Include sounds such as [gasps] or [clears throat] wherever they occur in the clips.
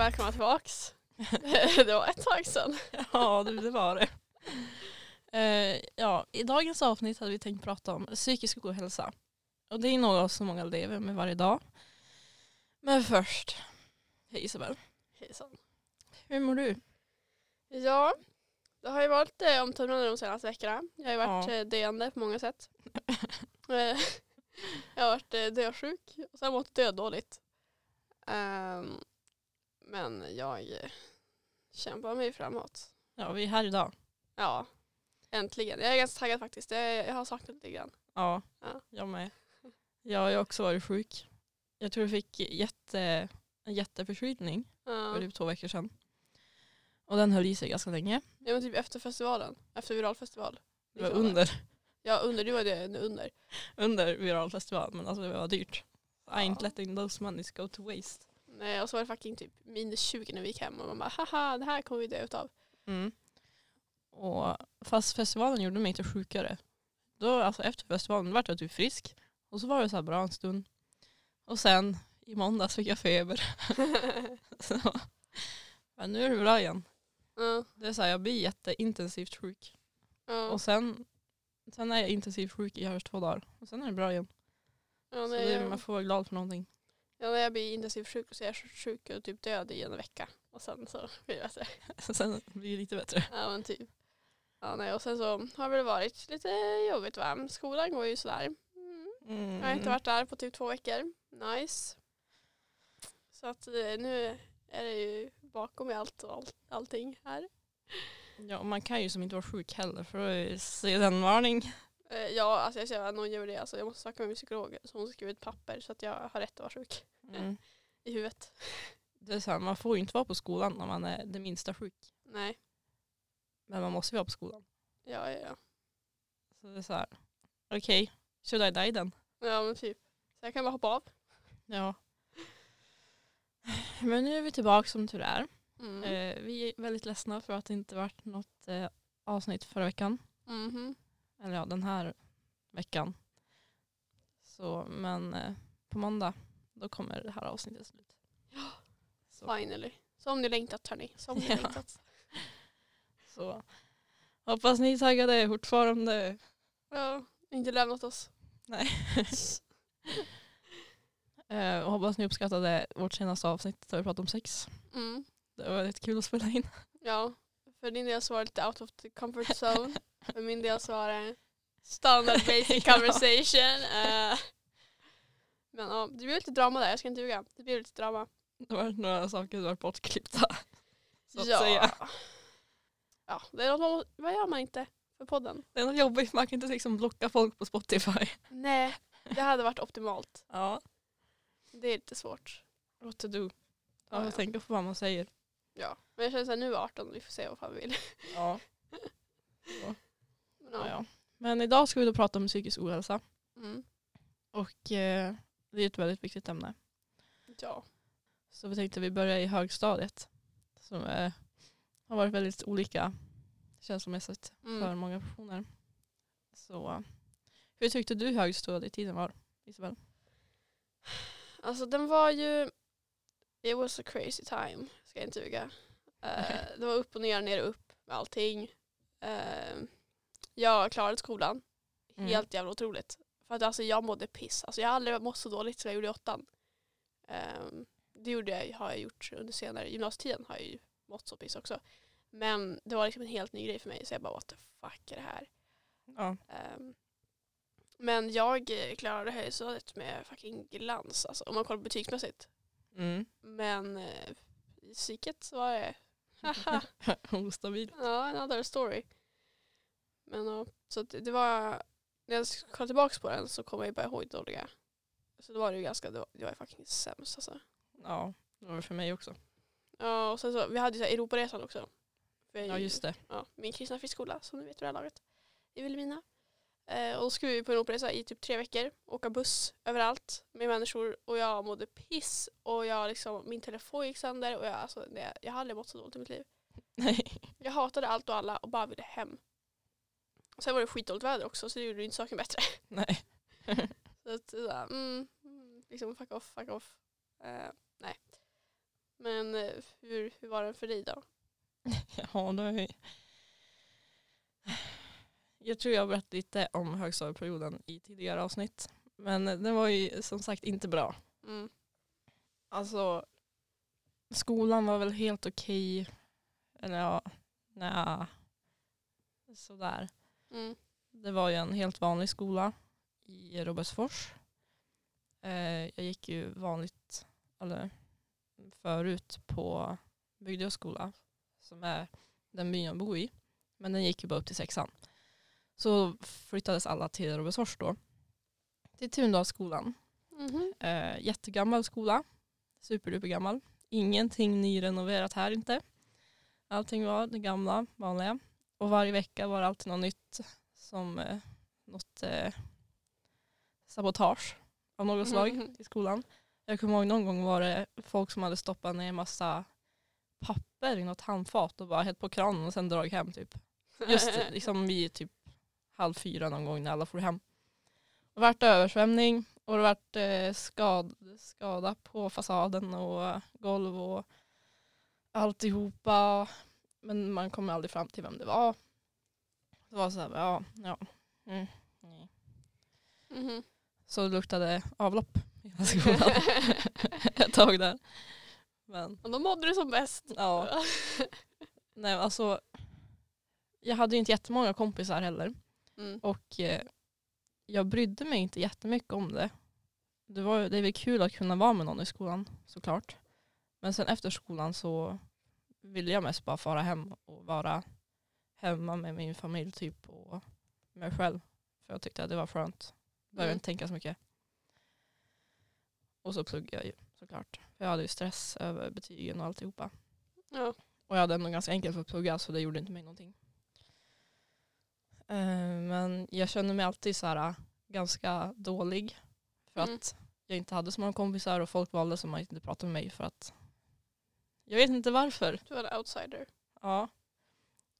välkomna tillbaks. [laughs] det var ett tag sedan. [laughs] Ja, det, var det. Eh, ja, I dagens avsnitt hade vi tänkt prata om psykisk ohälsa. Och det är något som många lever med varje dag. Men först, hej Isabel. Hejsan. Hur mår du? Ja, det har ju varit eh, omtumlande de senaste veckorna. Jag har ju varit Ja. eh, döende på många sätt. [laughs] Jag har varit dösjuk och sen mått dödåligt. Ehm, men jag kämpar mig framåt. Ja, vi är här idag. Ja, äntligen. Jag är ganska taggad faktiskt. Jag, jag har saknat lite grann. Ja, Ja. jag med. Jag har också varit sjuk. Jag tror jag fick jätte, en jätteförkylning Ja. för typ två veckor sedan. Och den höll i sig ganska länge. Ja men typ efter festivalen. Efter viralfestival. Det var Liksom. under, Ja under, det var det under. under viralfestival men alltså det var dyrt. I ain't letting those monies go to waste. Nej, och så var det fucking typ minus 20 när vi gick hem och man bara haha det här kommer vi dö utav. Mm. Och fast festivalen gjorde mig inte sjukare. Då, alltså efter festivalen vart jag typ frisk. Och så var det så bra en stund. Och sen i måndags fick jag feber. [laughs] så, men nu är det bra igen. ja, Det är så här, jag blir jätteintensivt sjuk. ja, Och sen, sen är jag intensivt sjuk i över två dagar. Och sen är det bra igen. ja, Så det, man får vara glad för någonting. Ja, när jag blir intensivt sjuk så är jag sjuk och typ död i en vecka. Och sen så blir det bättre. [laughs] sen blir det lite bättre. Ja men typ. Ja, nej, och sen så har det väl varit lite jobbigt va. Skolan går ju sådär. Mm. Mm. Jag har inte varit där på typ två veckor. Nice. Så att eh, nu är det ju bakom mig allt och all, allting här. Ja, och man kan ju som inte vara sjuk heller för att se den varning. Eh, Ja, alltså jag ser att någon gör det. Alltså jag måste snacka med min psykolog så hon skriver ett papper så att jag har rätt att vara sjuk Mm. [laughs] i huvudet. Det är så här, man får ju inte vara på skolan när man är det minsta sjuk. Nej, Men man måste ju vara på skolan. ja, ja, ja. Så det är så här, okej, should I die then? Ja men typ. Så jag kan bara hoppa av. Ja. Men nu är vi tillbaka som tur är. Mm. Eh, vi är väldigt ledsna för att det inte varit något eh, avsnitt förra veckan. Mhm. Eller ja, den här veckan. Så, men eh, på måndag då kommer det här avsnittet slut. [gasps] Så, Finally. Som ni längtat hörni. Som ni [laughs] Ja. längtat. [laughs] så hoppas ni är taggade fortfarande. Ja, inte lämnat oss. Nej. [laughs] Eh, och hoppas ni uppskattade vårt senaste avsnitt där vi pratade om sex. Mm. Det var väldigt kul att spela in. Ja, för din del så var det lite out of the comfort zone. För min del så var det standard basic [laughs] conversation. Eh, men ja, det blev lite drama där, jag ska inte ljuga. Det blev lite drama. Det var några saker som var bortklippta. Så att ja. säga. ja, det är något man, vad gör man inte för podden? Det är något jobbigt, man kan inte liksom blocka folk på Spotify. Nej, det hade varit optimalt. [laughs] Ja, Det är lite svårt. what to do. Ja, Ja, ja. tänka på vad man säger. Ja. Men jag känner såhär, nu är 18, vi får se vad fan vi vill. Ja. [laughs] Ja, ja. ja. Men idag ska vi då prata om psykisk ohälsa. Mm. Och eh, det är ett väldigt viktigt ämne. ja. Så vi tänkte vi börjar i högstadiet. Som eh, har varit väldigt olika känslomässigt för Mm. många personer. Så hur tyckte du högstadietiden var, Isabel? Alltså den var ju, it was a crazy time, ska jag inte ljuga. Eh, det var upp och ner, ner och upp med allting. Eh, jag klarade skolan, Mm. helt jävla otroligt. För att alltså jag mådde piss, alltså jag har aldrig mått så dåligt som jag gjorde i åttan. Eh, det gjorde jag, har jag gjort under senare, gymnasietiden har jag ju mått så piss också. Men det var liksom en helt ny grej för mig så jag bara what the fuck är det här? Ja. Ehm, men jag eh, klarade högstadiet med fucking glans alltså, om man kollar betygsmässigt. Mm. Men eh, i psyket så var det haha, [laughs] [laughs] Ostabil. ja another story. Men ja, så det var, när jag kollar tillbaka på den så kommer jag bara ihåg dåliga. Så då var det ju ganska, det var, det var ju fucking sämst alltså. Ja, det var det för mig också. Ja och sen så, vi hade ju så här Europaresan också. Är Ja, ju- just det. ja, min kristna friskola som ni vet vid det här laget i Vilhelmina. Eh, och då skulle vi på en operaresa i typ tre veckor, åka buss överallt med människor och jag mådde piss och jag liksom, min telefon gick sönder och jag, alltså, det, jag har aldrig mått så dåligt i mitt liv. Nej. Jag hatade allt och alla och bara ville hem. Och sen var det skitdåligt väder också så det gjorde ju inte saken bättre. [laughs] Nej. Så att, såhär, mm, mm, liksom fuck off, fuck off. Eh, nej. Men eh, hur, hur var den för dig då? [laughs] Ja, det är... Jag tror jag har berättat lite om högstadieperioden i tidigare avsnitt. Men den var ju som sagt inte bra. Mm. Alltså, skolan var väl helt okej. Eller ja, nja, sådär. Mm. Det var ju en helt vanlig skola i Robertsfors. Eh, jag gick ju vanligt, eller förut på Bygdeå skola som är den byn jag bor i. Men den gick ju bara upp till sexan. Så flyttades alla till Robertsfors då. Till Tundalsskolan. Mhm. Eh, jättegammal skola. Superduper gammal. Ingenting nyrenoverat här inte. Allting var det gamla, vanliga. Och varje vecka var det alltid något nytt som eh, något eh, sabotage av något slag Mhm. till skolan. Jag kommer ihåg någon gång var det folk som hade stoppat ner massa papper i något handfat och bara hett på kranen och sen dragit hem typ. Just [laughs] liksom vid typ halv fyra någon gång när alla får hem. Det vart översvämning och det vart eh, skad, skada på fasaden och golv och alltihopa. Men man kom aldrig fram till vem det var. Det var så här, ja, ja. Mm, nej. Mhm. Så det luktade avlopp i hela skolan [laughs] ett tag där. Men Och då mådde du som bäst. ja, nej alltså. Jag hade ju inte jättemånga kompisar heller. Mm. Och eh, jag brydde mig inte jättemycket om det. Det, var, det är väl kul att kunna vara med någon i skolan såklart. Men sen efter skolan så ville jag mest bara fara hem och vara hemma med min familj typ och mig själv. För jag tyckte att det var skönt. Behöver Mm. inte tänka så mycket. Och så pluggade jag ju såklart. För jag hade ju stress över betygen och alltihopa. Ja. Och jag hade ändå ganska enkelt för att plugga så det gjorde inte mig någonting. Eh, Men jag kände mig alltid så här, ganska dålig. För Mm. att jag inte hade så många kompisar och folk valde som att inte prata med mig för att jag vet inte varför. Du var en outsider. Ja.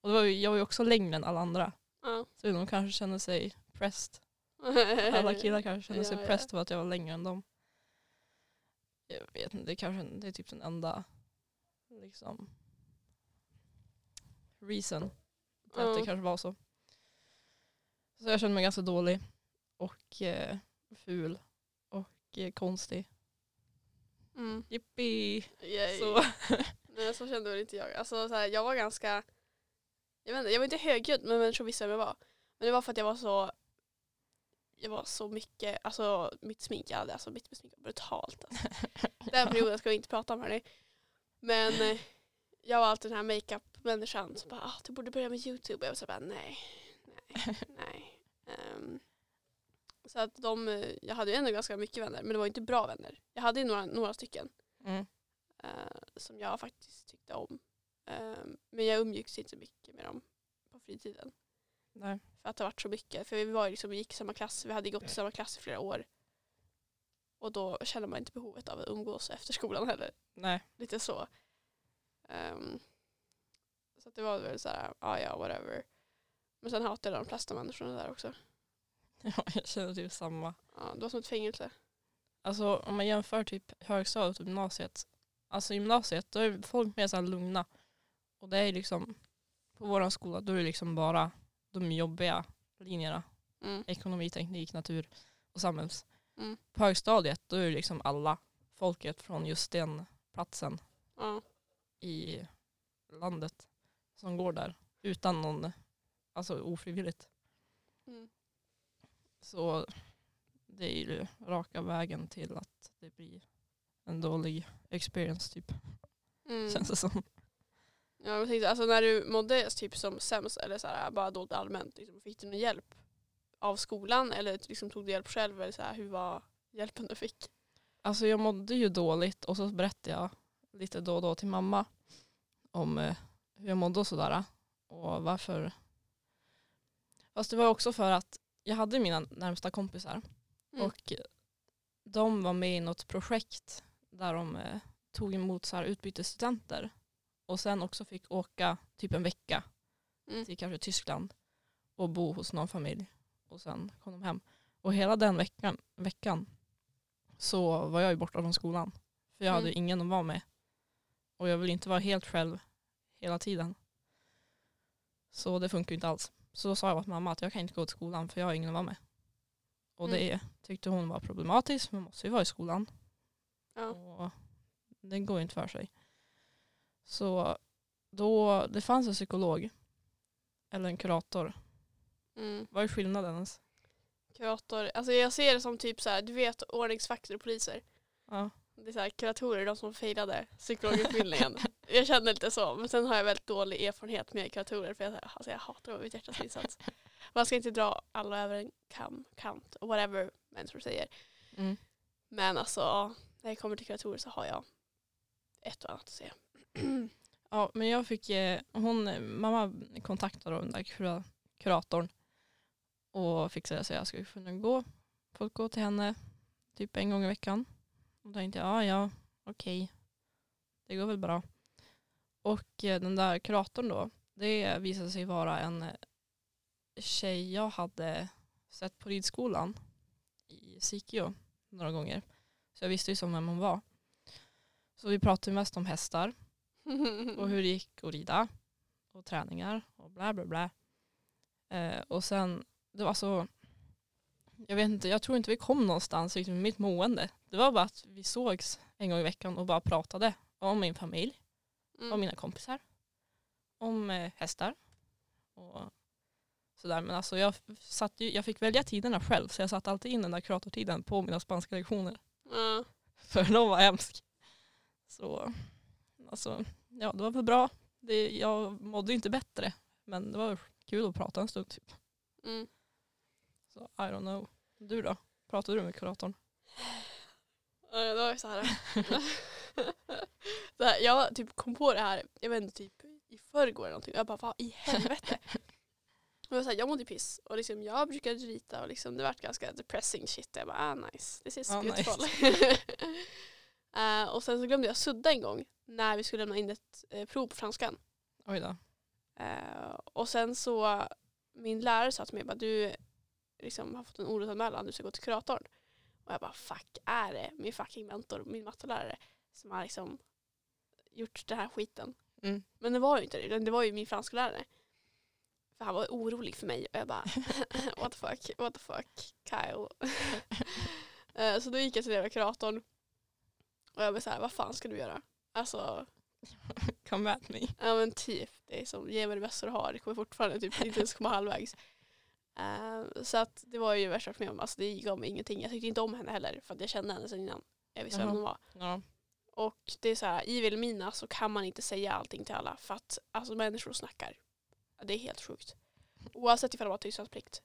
Och det var ju, jag var ju också längre än alla andra. Ja. Så de kanske kände sig pressed. [laughs] Alla killar kanske kände sig Ja, ja. pressed för att jag var längre än dem. Jag vet inte, det, kanske, det är typ den enda liksom reason till att Ja. det kanske var så. Så jag kände mig ganska dålig och eh, ful och eh, konstig. Mm. Yippee! Yay. Så. [laughs] Nej så kände väl inte jag. Alltså, så här, jag var ganska, jag vet inte, jag var inte högljudd men människor visste vem jag var. Men det var för att jag var så, jag var så mycket, alltså mitt smink, jag hade alltså mitt smink var brutalt. Alltså. [laughs] Den perioden ska vi inte prata om hörni. Men eh, jag var alltid den här makeup-människan som bara, ah, du borde börja med YouTube. Jag var så bara, nej, nej, [laughs] nej. Ehm, så att de, eh, jag hade ju ändå ganska mycket vänner, men det var inte bra vänner. Jag hade ju några, några stycken Mm. eh, som jag faktiskt tyckte om. Ehm, men jag umgicks inte så mycket med dem på fritiden. Nej. För att det varit så mycket. För vi, var ju liksom, vi gick i samma klass, vi hade gått i samma klass i flera år. Och då kände man inte behovet av att umgås efter skolan heller. Nej. Lite så. Ehm, så det var väl såhär, ja ja whatever. Men sen hatade jag de flesta människorna där också. [laughs] Ja, jag känner typ samma. Ja, det var som ett fängelse. Alltså om man jämför typ högstadiet och gymnasiet. Alltså gymnasiet då är folk mer så här lugna. Och det är liksom på våran skola då är det liksom bara de jobbiga linjerna. Mm. Ekonomi, teknik, natur och samhälls. Mm. På högstadiet då är det liksom alla folket från just den platsen Ja. i landet som går där. Utan någon, alltså ofrivilligt. Mm. Så det är ju raka vägen till att det blir en dålig experience typ. Mm. Känns det som. Ja, jag tänkte, alltså när du mådde typ som sämst eller så här, bara dåligt allmänt, liksom, fick du någon hjälp av skolan eller liksom, tog du hjälp själv? Eller så här, hur var hjälpen du fick? Alltså jag mådde ju dåligt och så berättade jag lite då och då till mamma om eh, hur jag mådde och sådär. Och varför. Fast det var också för att jag hade mina närmsta kompisar Mm. och de var med i något projekt där de eh, tog emot så här utbytesstudenter och sen också fick åka typ en vecka Mm. till kanske Tyskland och bo hos någon familj och sen kom de hem. Och hela den veckan, veckan så var jag ju borta från skolan. För jag hade Mm. ingen att vara med. Och jag vill inte vara helt själv hela tiden. Så det funkar ju inte alls. Så då sa jag till mamma att jag kan inte gå till skolan för jag har ingen att vara med. Och Mm. det tyckte hon var problematiskt. Man måste ju vara i skolan. Ja. Och det går inte för sig. Så då, det fanns en psykolog. Eller en kurator. Mm. Vad är skillnaden ens? Kurator, alltså jag ser det som typ så här, du vet ordningsvakter och poliser. Ja. Det är så här, kuratorer, de som failade psykologutbildningen. [laughs] jag känner lite så, men sen har jag väldigt dålig erfarenhet med kuratorer för jag, alltså jag hatar att mitt hjärtas insats. [laughs] Man ska inte dra alla över en kam, kant, whatever människor säger. Mm. Men alltså, när det kommer till kuratorer så har jag ett och annat att säga. [clears throat] Ja, men jag fick, eh, hon, mamma kontaktade den där kura, kuratorn och fick säga så jag skulle kunna gå, få gå till henne typ en gång i veckan. Och då tänkte jag, ja ja, okej, det går väl bra. Och eh, den där kuratorn då, det visade sig vara en eh, tjej jag hade sett på ridskolan i Sikio några gånger. Så jag visste ju som vem hon var. Så vi pratade mest om hästar och hur det gick att rida och träningar och bla bla bla. Eh, och sen, det var så, jag vet inte, jag tror inte vi kom någonstans liksom, med mitt mående. Det var bara att vi sågs en gång i veckan och bara pratade om min familj, Mm. om mina kompisar, om eh, hästar och sådär. Men alltså jag, satt ju, jag fick välja tiderna själv så jag satt alltid in den där kuratortiden på mina spanska lektioner. Ja. [laughs] För de var hemsk. Så alltså, ja det var väl bra. Det, jag mådde inte bättre. Men det var kul att prata en stund typ. Mm. Så I don't know. Du då? Pratade du med kuratorn? Det var så här. [laughs] så här. Jag typ kom på det här, jag vet inte, typ i förrgår eller någonting. Jag bara, vad i helvete? Och [laughs] jag, så här, jag mådde piss och liksom, jag brukade rita och liksom, det vart ganska depressing shit. Jag bara, ah nice, this is Ah, beautiful. [laughs] Eh, och sen så glömde jag sudda en gång när vi skulle lämna in ett eh, prov på franskan. Oj då. Eh, och sen så, min lärare sa till mig, bara, du liksom, har fått en orosanmälan, du ska gå till kuratorn. Och jag bara, fuck är det min fucking mentor, min mattelärare, som har liksom gjort den här skiten. Mm. Men det var ju inte det, det var ju min fransklärare. För han var orolig för mig och jag bara, [laughs] what the fuck, what the fuck, Kyle. [laughs] Eh, så då gick jag till den kuratorn och jag var så här, vad fan ska du göra? Alltså, Come at me. Ja men typ, det är som ge mig det bästa du har, det kommer fortfarande typ inte ens komma halvvägs. Eh, så att det var ju värsta jag varit med om, alltså det gav mig ingenting. Jag tyckte inte om henne heller för att jag kände henne sedan innan. Jag visste vem hon var. Ja. Och det är så här, i Vilhelmina så kan man inte säga allting till alla för att alltså, människor snackar. Det är helt sjukt. Oavsett ifall de har tystnadsplikt.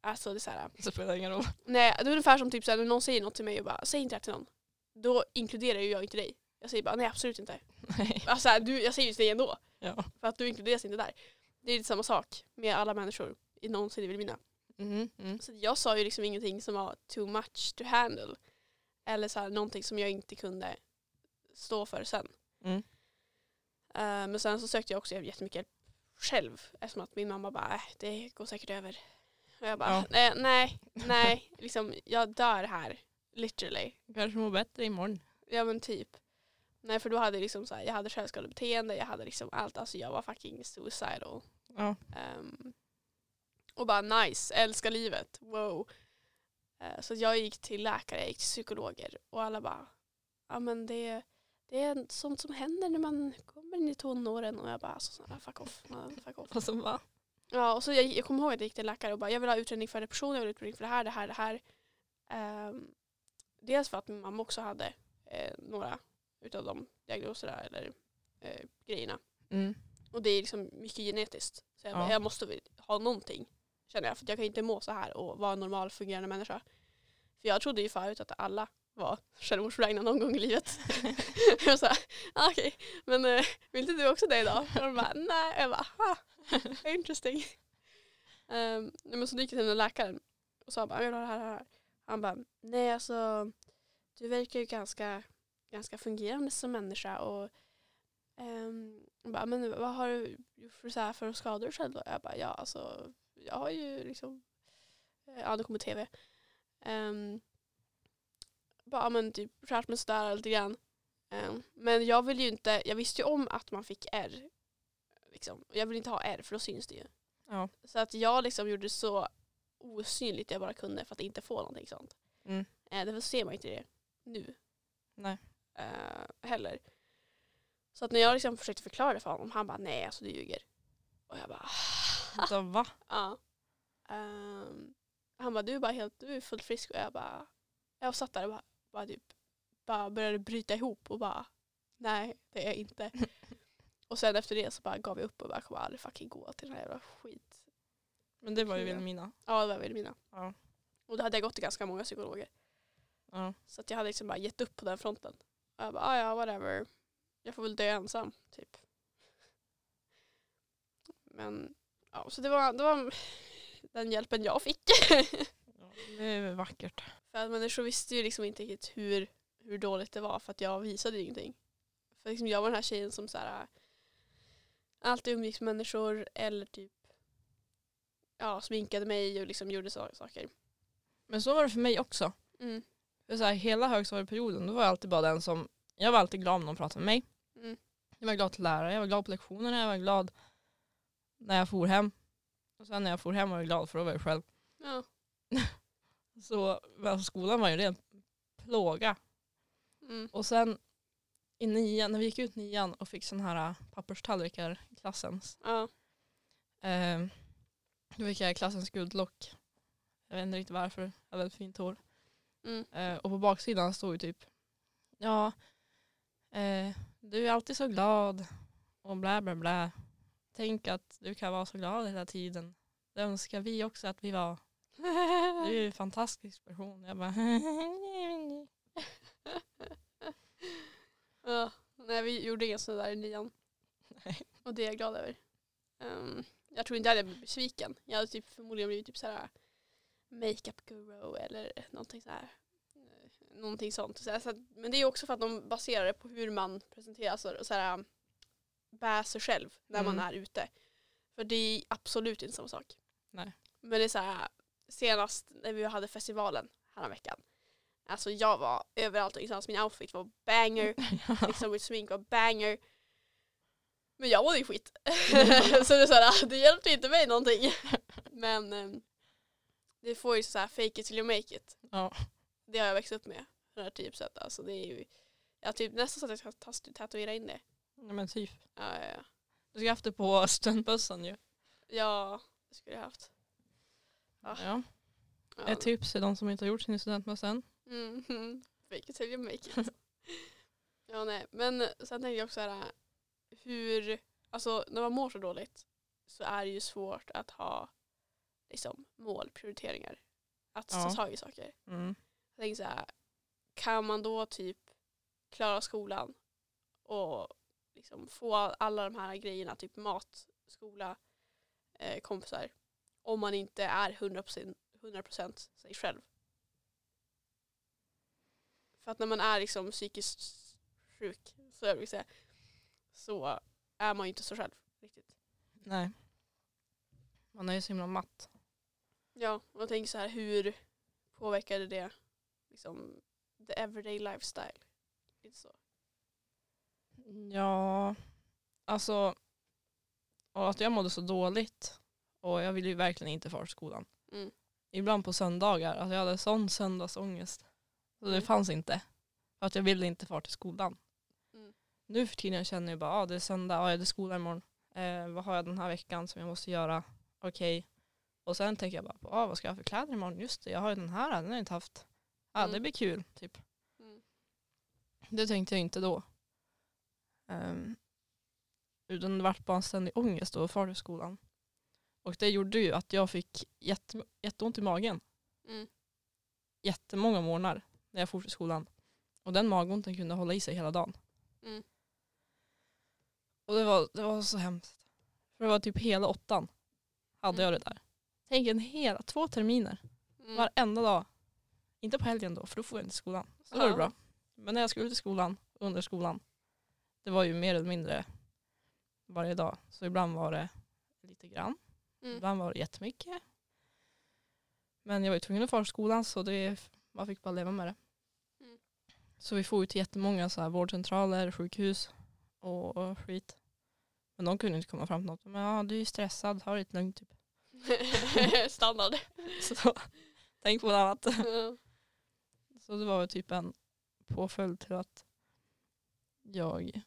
Alltså det är så här, [laughs] Det spelar ingen roll. nej det är ungefär som typ så här, när någon säger något till mig och bara säg inte det till någon. Då inkluderar ju jag inte dig. Jag säger bara nej absolut inte. Nej. [laughs] Alltså, så här, du, jag säger ju till dig ändå. Ja. För att du inkluderas inte där. Det är lite samma sak med alla människor någonsin i Vilhelmina. Mm, mm. Så jag sa ju liksom ingenting som var too much to handle. Eller så här, någonting som jag inte kunde stå för sen. Mm. Eh, men sen så sökte jag också jättemycket hjälp själv. Eftersom att min mamma bara, äh, det går säkert över. Och jag bara, Ja. nej, nej, nej, liksom, jag dör här. Literally. Kanske mår bättre imorgon. Ja men typ. Nej för då hade jag liksom så här, jag hade självskadebeteende, jag hade liksom allt, alltså jag var fucking suicidal. Ja. Ehm, och bara nice, älskar livet, wow. Eh, så jag gick till läkare, jag gick till psykologer och alla bara, ja men det, det är sånt som händer när man kommer in i tonåren och jag bara, alltså, så- fuck off, fuck off. Och så va? Ja, och så jag, jag kommer ihåg att jag gick till läkare och bara, jag vill ha utredning för depression, jag vill ha utredning för det här, det här, det här. Ehm, dels för att min mamma också hade eh, några utav de diagnoserna eller eh, grejerna. Mm. Och det är liksom mycket genetiskt. Så jag, bara, Ja. jag måste ha någonting. Känner jag. För jag kan inte må så här och vara en normal fungerande människa. För jag trodde ju förut att alla var självmordsbenägna någon gång i livet. [laughs] jag såhär, ah, okej, men eh, vill inte du också det idag? Och de bara, nej. Jag bara, ah, interesting. Um, men så gick jag till den läkaren och sa bara, jag vill ha det här, det här. Han bara, nej alltså du verkar ju ganska, ganska fungerande som människa och um, bara, men vad har du gjort för, så här för att dig själv då? Jag bara, ja alltså jag har ju liksom, eh, ja det kommer tv. Um, bara men typ skärt mig sådär lite grann. Ehm, men jag vill ju inte, jag visste ju om att man fick R. Liksom. Jag vill inte ha R för då syns det ju. Ja. Så att jag liksom gjorde så osynligt jag bara kunde för att inte få någonting sånt. Mm. Eh, därför ser man inte det nu Nej. eh, heller. Så att när jag liksom försökte förklara det för honom, han bara nej alltså du ljuger. Och jag bara Så, va? [laughs] ja. Ehm, han bara du är bara helt, du är fullt frisk och jag bara, jag satt där och bara, bara typ bara började bryta ihop och bara nej det är jag inte. [laughs] och sen efter det så bara gav jag upp och bara jag kommer aldrig fucking gå till den här jävla skit. Men det var ju. Vilhelmina. Ja det var Vilhelmina. Ja. Och då hade jag gått till ganska många psykologer. Ja. Så att jag hade liksom bara gett upp på den fronten. Och jag bara, ah, ja whatever. Jag får väl dö ensam, typ. Men, ja, så det var, det var den hjälpen jag fick. Ja, Det är vackert. för att människor visste ju liksom inte riktigt hur, hur dåligt det var för att jag visade ingenting. För liksom jag var den här tjejen som så här, alltid umgicks med människor eller typ ja, sminkade mig och liksom gjorde så saker. Men så var det för mig också. Mm. För så här, hela högstadieperioden då var jag alltid bara den som, jag var alltid glad om någon pratade med mig. Mm. Jag var glad till lärare, jag var glad på lektionerna, jag var glad när jag for hem. Och sen när jag for hem var jag glad för då var jag själv. Ja. [laughs] Så alltså, skolan var ju en ren plåga. Mm. Och sen i nian, när vi gick ut nian och fick sådana här äh, papperstallrikar i klassen. Ja. Eh, då fick jag klassens guldlock. Jag vet inte riktigt varför, jag hade väldigt fint hår. Mm. Eh, och på baksidan stod ju typ Ja, eh, du är alltid så glad och bla bla bla. Tänk att du kan vara så glad hela tiden. Det önskar vi också att vi var. Du är en fantastisk person. Jag bara [laughs] ja. Nej, vi gjorde inga sådana där i nian. Nej. Och det är jag glad över. Ehm, jag tror inte jag hade blivit besviken. Jag hade typ förmodligen blivit typ såhär makeup guru eller någonting så här. eh, Någonting sånt. Så men det är också för att de baserar det på hur man presenterar, alltså så bär sig själv när man Mm. är ute. För det är absolut inte samma sak. Nej. Men det är så här, senast när vi hade festivalen här veckan. Alltså jag var överallt och liksom, min outfit var banger, [laughs] liksom mitt smink var banger. Men jag mådde ju skit. [laughs] [laughs] så det, är så här, det hjälpte inte mig någonting. Men ehm, det får ju så här fake it till you make it. Ja. Det har jag växt upp med. Det här typ sätt. Alltså det är ju, jag typ nästan så att jag ska tatuera in det. Ja men typ. Ja, ja, ja. Du ska haft det på studentbussen ju. ja det skulle jag haft. Ja. Ja. Ja. Ett tips till de som inte har gjort sin studentbuss än. Mm. Fake it till you make it. [laughs] ja, nej. Men sen tänkte jag också här, hur, alltså när man mår så dåligt så är det ju svårt att ha liksom, mål, prioriteringar. Att Ja. ta tag i saker. Mm. Jag tänker så här, kan man då typ klara skolan och liksom få alla de här grejerna, typ mat, skola, eh, kompisar, om man inte är 100%, 100% sig själv. För att när man är liksom psykiskt sjuk så, jag vill säga, så är man ju inte så själv riktigt. Nej. Man är ju så himla matt. Ja, och jag tänker så här, hur påverkade det liksom the everyday lifestyle? Lite så. Ja, alltså och att jag mådde så dåligt och jag ville ju verkligen inte fara till skolan. Mm. Ibland på söndagar, alltså jag hade sån söndagsångest. Så det Mm. fanns inte. För att jag ville inte fara till skolan. Mm. Nu för tiden känner jag bara, ah, det är söndag, ah, det är skola imorgon. Eh, vad har jag den här veckan som jag måste göra? Okej. Och sen tänker jag bara, på, ah, vad ska jag ha för kläder imorgon? Just det, jag har ju den här, den har jag inte haft. Ja, Mm. det blir kul, typ. Mm. Det tänkte jag inte då. Um, utan det vart bara en ständig ångest att fara till skolan. Och det gjorde ju att jag fick jätte, jätteont i magen. Mm. Jättemånga morgnar när jag for till skolan. Och den magonten kunde hålla i sig hela dagen. Mm. Och det var, det var så hemskt. För det var typ hela åttan hade Mm. jag det där. Tänk en hel, två terminer. Mm. Varenda dag. Inte på helgen då, för då får jag inte skolan. Så då var det Ja. bra. Men när jag skulle till skolan, under skolan, det var ju mer eller mindre varje dag. Så ibland var det lite grann, Mm. ibland var det jättemycket. Men jag var ju tvungen att fara till skolan så det, man fick bara leva med det. Mm. Så vi får ju till jättemånga så här vårdcentraler, sjukhus och, och skit. Men de kunde inte komma fram till något. Men ja, du är ju stressad, ha det lugnt typ. [laughs] Standard. [laughs] Så tänk på något annat. Ja. Så det var väl typ en påföljd till att jag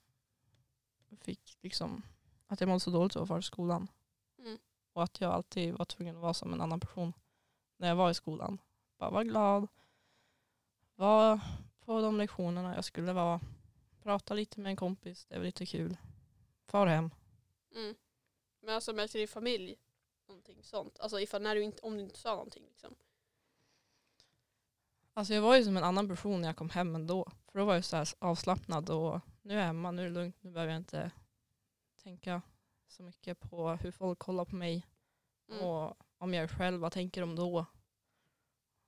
fick liksom att jag mådde så dåligt av vara i skolan. Mm. Och att jag alltid var tvungen att vara som en annan person när jag var i skolan. Bara vara glad, vara på de lektionerna jag skulle vara, prata lite med en kompis, det var lite kul. Far hem. Mm. Men alltså märkte din familj någonting sånt? Alltså ifall när du inte, om du inte sa någonting liksom. Alltså jag var ju som en annan person när jag kom hem ändå. För då var jag så här avslappnad och nu är jag hemma, nu är det lugnt, nu behöver jag inte tänka så mycket på hur folk kollar på mig. Mm. Och om jag är själv, vad tänker de då?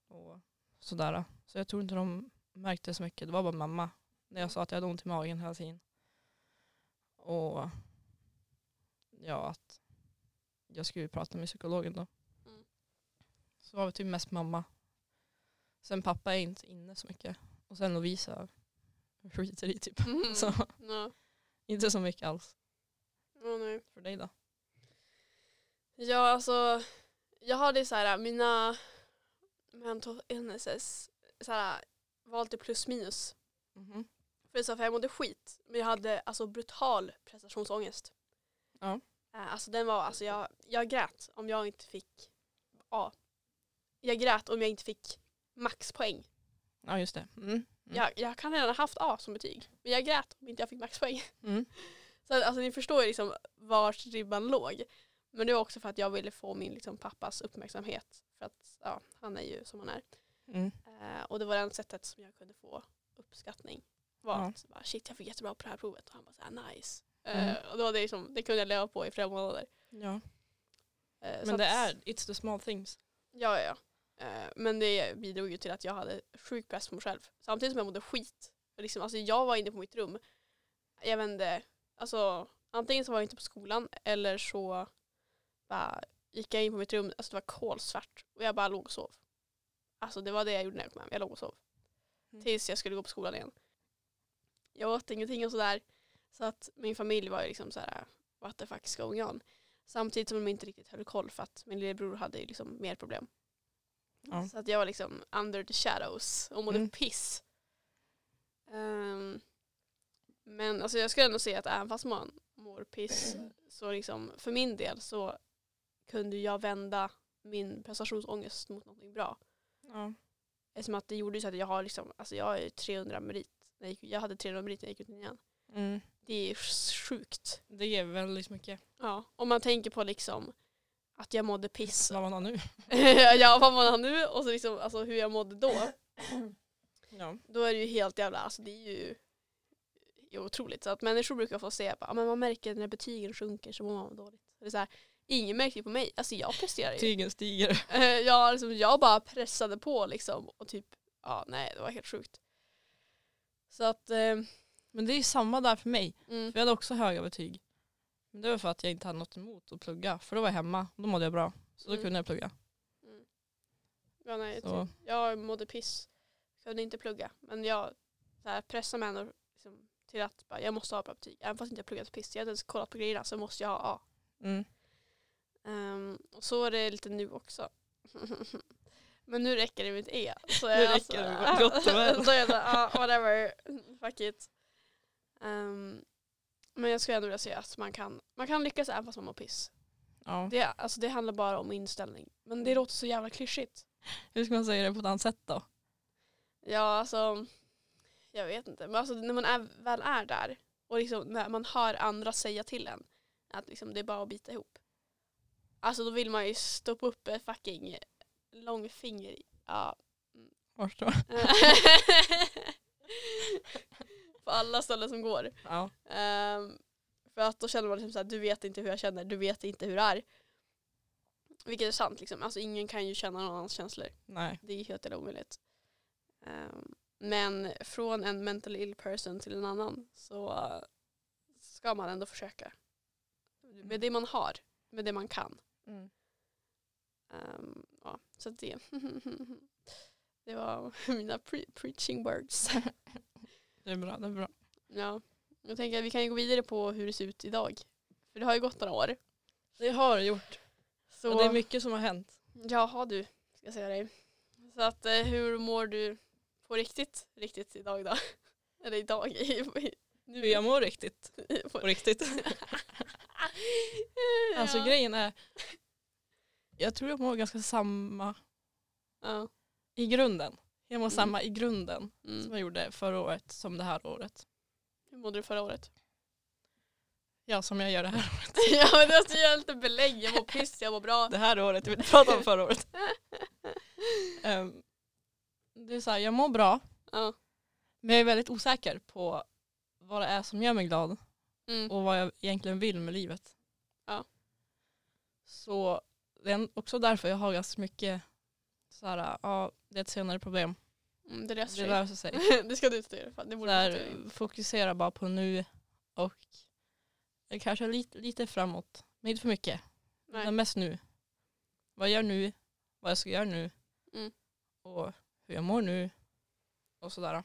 Och sådär. Så jag tror inte de märkte så mycket. Det var bara mamma. När jag sa att jag hade ont i magen hela tiden. Och ja, att jag skulle prata med psykologen då. Mm. Så var det typ mest mamma. Sen pappa är inte inne så mycket. Och sen Lovisa skiter i typ. Mm. Så Ja. inte så mycket alls. Ja, nej. För dig då? Ja, alltså jag hade så här mina mental illnesses så här, var alltid plus minus. För, så här, för jag mådde skit, men jag hade alltså brutal prestationsångest. Ja. Eh, Alltså den var, alltså jag, jag grät om jag inte fick A. Jag grät om jag inte fick maxpoäng. Ja just det. Mm. Mm. Jag, jag kan redan ha haft A som betyg, men jag grät om inte jag fick maxpoäng. Mm. [laughs] Så alltså ni förstår ju liksom vart ribban låg. Men det var också för att jag ville få min liksom, pappas uppmärksamhet. För att ja, han är ju som han är. Mm. Eh, och det var det sättet som jag kunde få uppskattning. Var Ja. att bara, shit jag fick jättebra på det här provet. Och han bara såhär nice. Eh, och då var det, liksom, det kunde jag leva på i flera månader. Ja. Så Men det att- är, it's the small things. Ja, ja, men det bidrog ju till att jag hade sjuk press på mig själv. Samtidigt som jag mådde skit. Liksom, alltså, jag var inne på mitt rum. Jag inte, alltså, antingen så var jag inte på skolan eller så bara gick jag in på mitt rum, alltså det var kolsvart och jag bara låg och sov. Alltså det var det jag gjorde när jag kom hem, jag låg och sov. Mm. Tills jag skulle gå på skolan igen. Jag åt ingenting och sådär. Så att min familj var ju liksom såhär, what the fuck is going on? Samtidigt som de inte riktigt höll koll för att min lillebror hade ju liksom mer problem. Ja. Så att jag var liksom under the shadows och mådde Mm. piss. Ehm, men alltså jag skulle ändå säga att även fast man mår piss så liksom för min del så kunde jag vända min prestationsångest mot någonting bra. Ja. Eftersom att det gjorde så att jag har liksom, alltså jag är 300 merit. Jag, gick, jag hade 300 merit när jag gick ut nian. Mm. Det är sjukt. Det ger väldigt mycket. Ja, om man tänker på liksom att jag mådde piss. Vad man har nu. [laughs] ja, vad man har nu och så liksom, alltså hur jag mådde då. [clears throat] Ja. Då är det ju helt jävla, alltså det är ju är otroligt. Så att människor brukar få säga att man märker när betygen sjunker så mår man dåligt. Det är så här, ingen märker det på mig. Alltså jag presterar ju. Tygen stiger. [laughs] Eh, jag, liksom, jag bara pressade på liksom och typ, ja nej det var helt sjukt. Så att, eh, Men det är samma där för mig. mm, För jag hade också höga betyg. Men det var för att jag inte hade något emot att plugga. För då var jag hemma. Då mådde jag bra. Så då Mm. kunde jag plugga. mm. ja, nej, Så. typ, jag mådde piss. Kunde inte plugga. Men jag så här, pressade mig ändå liksom, till att bara, jag måste ha bra betyg. Även fast inte jag pluggat piss. Jag hade ens kollat på grejerna så måste jag ha A. Mm. Ehm, och så är det lite nu också. [laughs] Men nu räcker det med ett E. Så Nu jag, räcker det, gott och [laughs] väl. så jag ah, whatever, [laughs] fuck it. Ehm, men jag skulle ändå vilja säga att man kan, man kan lyckas även fast man mår piss. Ja. Det, alltså, det handlar bara om inställning. Men det låter så jävla klyschigt. Hur ska man säga det på ett annat sätt då? Ja, alltså, jag vet inte. Men alltså, när man är, väl är där och liksom, när man hör andra säga till en att liksom, det är bara att bita ihop. Alltså då vill man ju stoppa upp ett fucking långfinger i. Ja. Vart [laughs] då? [laughs] På alla ställen som går. Ja. Ehm, för att då känner man liksom såhär, du vet inte hur jag känner, du vet inte hur det är. Vilket är sant liksom. Alltså ingen kan ju känna någon annans känslor. Nej. Det är helt jävla omöjligt. Ehm, men från en mentally ill person till en annan så ska man ändå försöka. Med det man har, med det man kan. Mm. Ehm, ja, så det, [laughs] det var [laughs] mina pre- preaching words. [laughs] Det är bra, det är bra. Ja, jag tänker att vi kan ju gå vidare på hur det ser ut idag. För det har ju gått några år. Det har det gjort. Så, Och det är mycket som har hänt. Jaha du, ska jag säga dig. Så att eh, hur mår du på riktigt, riktigt idag då? [laughs] Eller idag, nu. Hur jag mår riktigt. [laughs] på riktigt. [laughs] Alltså ja. grejen är, jag tror jag mår ganska samma Ja. i grunden. Jag mår Mm. samma i grunden som Mm. jag gjorde förra året som det här året. Hur mådde du förra året? Ja, som jag gör det här året. [laughs] ja men du måste göra lite belägg, jag mår piss, jag mår bra. Det här året, jag vill inte prata om förra året. [laughs] Ehm, det är så här, jag mår bra, Ja. men jag är väldigt osäker på vad det är som gör mig glad Mm. och vad jag egentligen vill med livet. Ja. Så det är också därför jag har ganska mycket så här, ja, det är ett senare problem. Mm, det löser Det sig. löser sig. [laughs] det ska du inte göra. fan, Det borde du. fokusera bara på nu och kanske lite, lite framåt. Men inte för mycket. Nej. Men mest nu. Vad jag gör nu, vad jag ska göra nu Mm. och hur jag mår nu och sådär.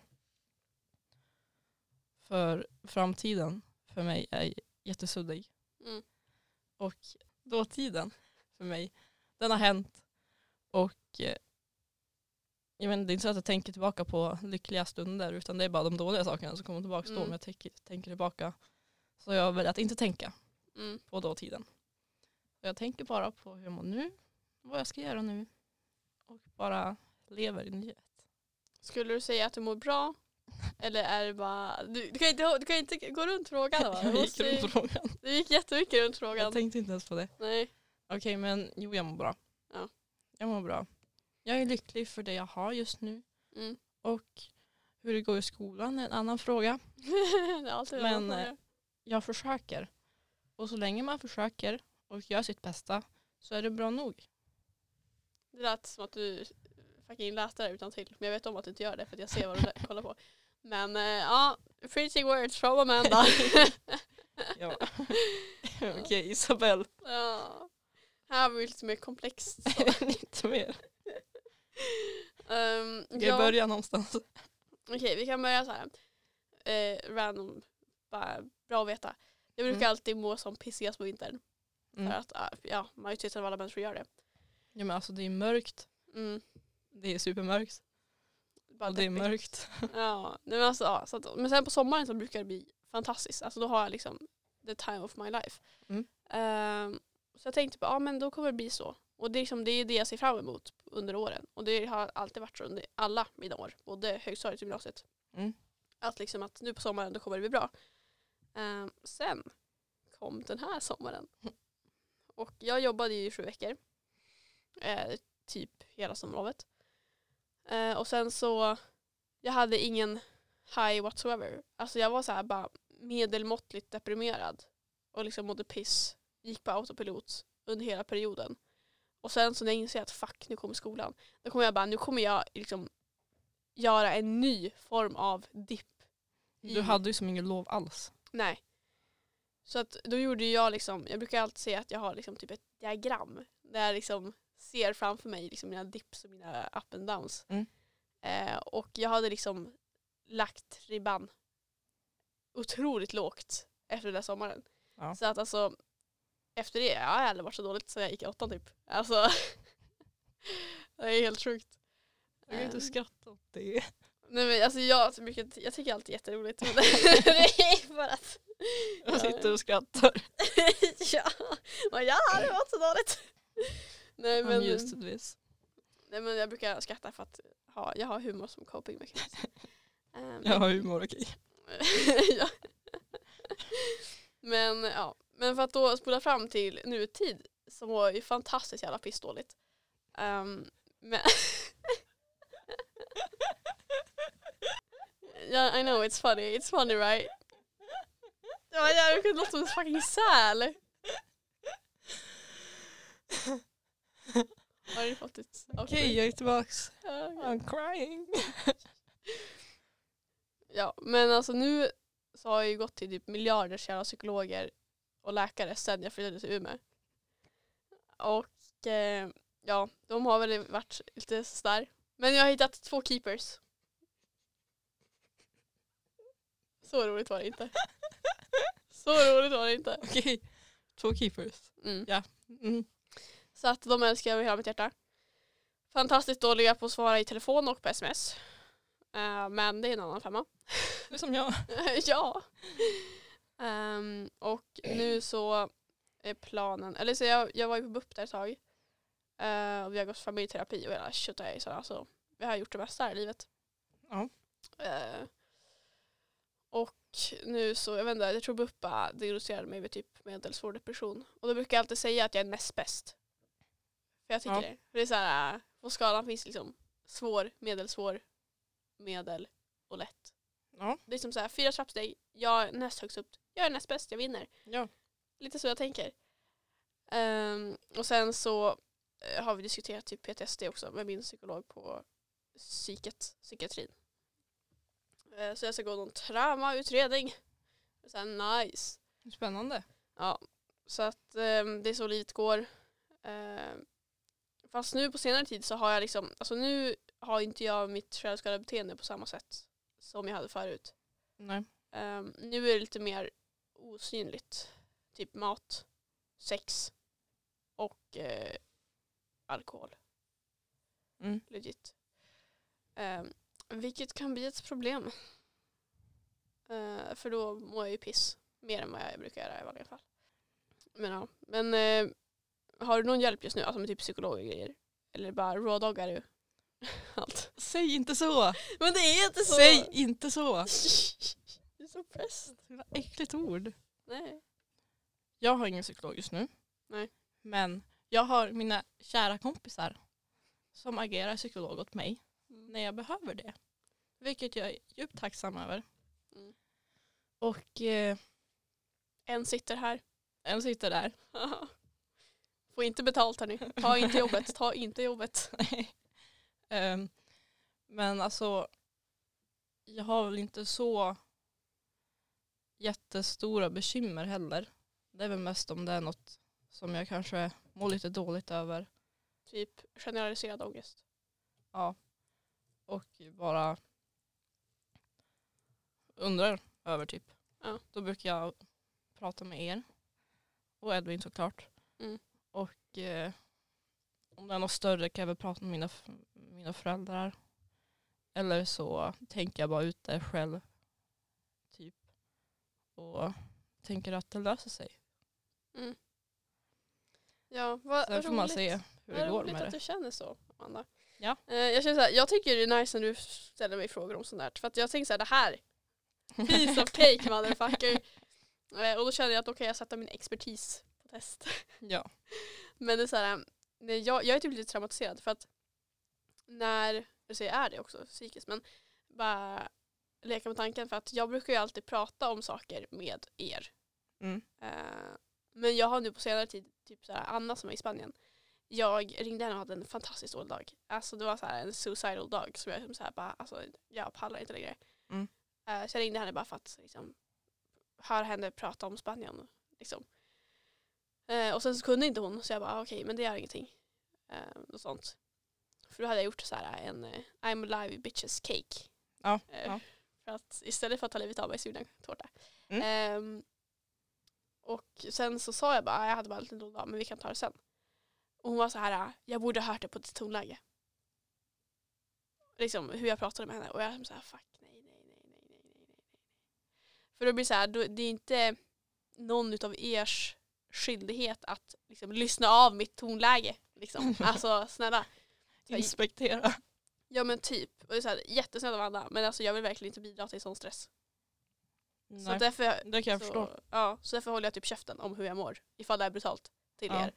För framtiden för mig är jättesuddig. Mm. Och dåtiden för mig, den har hänt. Och eh, jag menar, det är inte så att jag tänker tillbaka på lyckliga stunder utan det är bara de dåliga sakerna som kommer tillbaka då. Mm. Om jag tänker, tänker tillbaka. Så jag väljer att inte tänka Mm. på dåtiden. Jag tänker bara på hur jag mår nu, vad jag ska göra nu och bara lever i nuet. Skulle du säga att du mår bra? Eller är det bara... Du, du, kan, inte, du kan inte gå runt frågan va? [laughs] Jag gick runt frågan. du gick jättemycket runt Jag frågan. tänkte inte ens på det. Nej. Okej men jo jag mår bra. Ja. Jag mår bra. Jag är lycklig för det jag har just nu. Mm. Och hur det går i skolan är en annan fråga. [laughs] Men, eh, Jag försöker. Och så länge man försöker och gör sitt bästa så är det bra nog. Det lät som att du fucking läste det utan till. Men jag vet om att du inte gör det för jag ser vad du kollar på. Men eh, ja, preaching words from Amanda. [laughs] Ja. [laughs] Okej Isabel. ja. Här har vi lite mer komplext. [laughs] Lite mer. Um, Ska jag börja någonstans? Okej, vi kan börja så här. Eh, random, bara bra att veta. Jag brukar Mm. alltid må som pissigast på vintern. För Mm. att ah, ja, majoriteten av alla människor gör det. Ja, men alltså det är mörkt. Mm. Det är supermörkt. Bara och det är mörkt. [laughs] Ja, men, alltså, ja, så att, men sen på sommaren så brukar det bli fantastiskt. Alltså då har jag liksom the time of my life. Mm. Ehm, så jag tänkte på, ja men då kommer det bli så. Och det är, liksom, det är det jag ser fram emot under åren. Och det har alltid varit så under alla mina år. Både högstadiet och gymnasiet. Mm. Att liksom att nu på sommaren då kommer det bli bra. Ehm, sen kom den här sommaren. Och jag jobbade i sju veckor. Eh, typ hela sommarlovet. Eh, och sen så, jag hade ingen high whatsoever. Alltså jag var så här bara medelmåttligt deprimerad. Och liksom mådde piss. Gick på autopilot under hela perioden. Och sen så när jag inser att fuck, nu kommer skolan. Då kommer jag bara, nu kommer jag liksom göra en ny form av dipp. i- Du hade ju som ingen lov alls. Nej. Så att då gjorde jag liksom, jag brukar alltid säga att jag har liksom typ ett diagram. Där jag liksom ser framför mig liksom mina dips och mina up and downs. Mm. Eh, och jag hade liksom lagt ribban otroligt lågt efter den där sommaren. Ja. Så att alltså efter det, jag har aldrig varit så dåligt så jag gick i åttan typ. Alltså [laughs] det är helt sjukt. Jag kan inte Eh, skratta åt det. Nej men alltså jag, brukar, jag tycker alltid jätteroligt. Men [laughs] det är för att Jag sitter och skrattar. [laughs] ja, men jag har aldrig varit så dåligt. Nej men, nej men jag brukar skratta för att ha, jag har humor som coping mechanism. Um, Jag har humor, okej. ja. Men ja, men för att då spola fram till nutid så var ju fantastiskt jävla pissdåligt. Um, men [laughs] yeah, I know it's funny, it's funny right? Ja, jag kunde låta som en fucking säl. [laughs] Har du fått ett Okej, jag är tillbaks. I'm crying. [laughs] Ja, men alltså nu så har jag ju gått till typ miljarders jävla psykologer och läkare sen jag flyttade till Umeå. Och eh, ja, de har väl varit lite sådär. Men jag har hittat två keepers. Så roligt var det inte. Så roligt var det inte. [laughs] Okej. Två keepers. Mm. Mm. Så att de älskar jag med hela mitt hjärta. Fantastiskt dåliga på att svara i telefon och på sms. Eh, men det är en annan femma. Det är som jag. [laughs] ja. Ehm, och nu så är planen, eller så jag, jag var ju på BUP där ett tag. Eh, och vi har gått familjeterapi och hela tjotahejsan. Alltså, vi har gjort det bästa här i livet. Ja. Eh, och nu så, jag vet inte, jag tror BUP bara diagnostiserade mig med typ medelsvår depression. Och då brukar jag alltid säga att jag är näst bäst. För jag tycker Ja. det. För det är så här, äh, på skalan finns liksom svår, medelsvår, medel och lätt. Ja. Det är som så här, fyra trappsteg, jag är näst högst upp, jag är näst bäst, jag vinner. Ja. Lite så jag tänker. Ehm, och sen så eh, har vi diskuterat typ PTSD också med min psykolog på psyket, psykiatrin. Eh, så jag ska gå någon traumautredning. Så här, nice. Spännande. Ja, så att ehm, det är så livet går. Ehm, fast nu på senare tid så har jag liksom, alltså nu har inte jag mitt självskadebeteende på samma sätt som jag hade förut. Nej. Ehm, nu är det lite mer osynligt. Typ mat, sex och eh, alkohol. Mm. Legit. Ehm, vilket kan bli ett problem. Eh, för då mår jag ju piss. Mer än vad jag brukar göra i vanliga fall. Men ja. Men eh, har du någon hjälp just nu? Alltså med typ psykolog och grejer? Eller bara rådoggar du? [laughs] Allt. Säg inte så! Men det är inte så! Säg inte så! [laughs] så pressed. Jävla Äckligt ord. Nej. Jag har ingen psykolog just nu. Nej. Men jag har mina kära kompisar som agerar psykolog åt mig när jag behöver det. Vilket jag är djupt tacksam över. Mm. Och eh, En sitter här. en sitter där. [laughs] Får inte betalt hörni. Ta inte jobbet. Ta inte jobbet. [laughs] Ehm, men alltså, jag har väl inte så jättestora bekymmer heller. Det är väl mest om det är något som jag kanske mår lite dåligt över. Typ generaliserad ångest. Ja. Och bara undrar över typ. Ja. Då brukar jag prata med er. Och Edvin såklart. Mm. Och eh, om det är något större kan jag väl prata med mina, mina föräldrar. Eller så tänker jag bara ut det själv. Och tänker att det löser sig. Ja, vad Sen får man roligt. se hur det Vad går roligt med att det. du känner så, Amanda. Ja. Eh, jag, känner så här, jag tycker det är nice när du ställer mig frågor om sånt här. För att jag tänker så här, det här, piece of [laughs] cake motherfucker. Eh, och då känner jag att då kan jag sätta min expertis på test. Ja. [laughs] Men det är så här, nej, jag, jag är typ lite traumatiserad för att när, jag säger är det också psykiskt, men bara leka med tanken för att jag brukar ju alltid prata om saker med er. Mm. Eh, men jag har nu på senare tid, typ så här, Anna som är i Spanien, jag ringde henne och hade en fantastiskt dålig dag. Alltså det var så här en suicidal dag som jag liksom så här bara, alltså jag pallar inte längre. Mm. Eh, så jag ringde henne bara för att liksom, höra henne prata om Spanien. Liksom. Eh, och sen så kunde inte hon så jag bara ah, okej men det gör ingenting. Eh, och sånt. För då hade jag gjort så här en eh, I'm alive bitches cake. Ja, Eh, ja. Att istället för att ta livet av mig så gjorde jag en tårta. Mm. Ehm, och sen så sa jag bara, "Ah, jag hade bara en liten dålig dag men vi kan ta det sen. Och hon var så här, "Ah, jag borde ha hört det på ditt tonläge. Liksom hur jag pratade med henne och jag så här, fuck nej, nej, nej, nej, nej, nej, nej. För då blir det så här, då, det är inte någon utav ers skyldighet att liksom, lyssna av mitt tonläge. Liksom. [laughs] Alltså snälla. Inspektera. Ja men typ. Och det är så här, jättesnällt av Anna men alltså jag vill verkligen inte bidra till sån stress. Så Nej, därför, det kan jag så, förstå. Ja, så därför håller jag typ käften om hur jag mår. Ifall det är brutalt till Ja. er.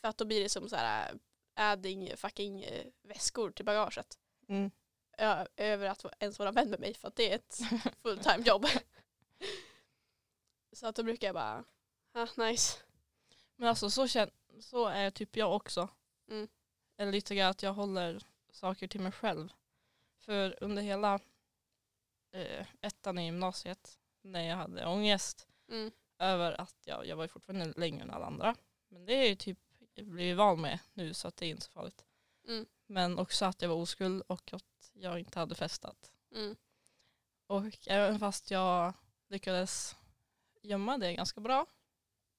För att då blir det som så här adding fucking eh, väskor till bagaget. Mm. Ö- över att ens vara vän med mig för att det är ett [laughs] fulltime jobb. så att då brukar jag bara, ah, nice. Men alltså så, kän- så är typ jag också. Mm. Eller lite grann att jag håller saker till mig själv. För under hela eh, ettan i gymnasiet när jag hade ångest Mm. över att jag, jag var fortfarande längre än alla andra. Men det är ju typ blivit van med nu så att det är inte så farligt. Mm. Men också att jag var oskuld och att jag inte hade festat. Mm. Och även fast jag lyckades gömma det ganska bra,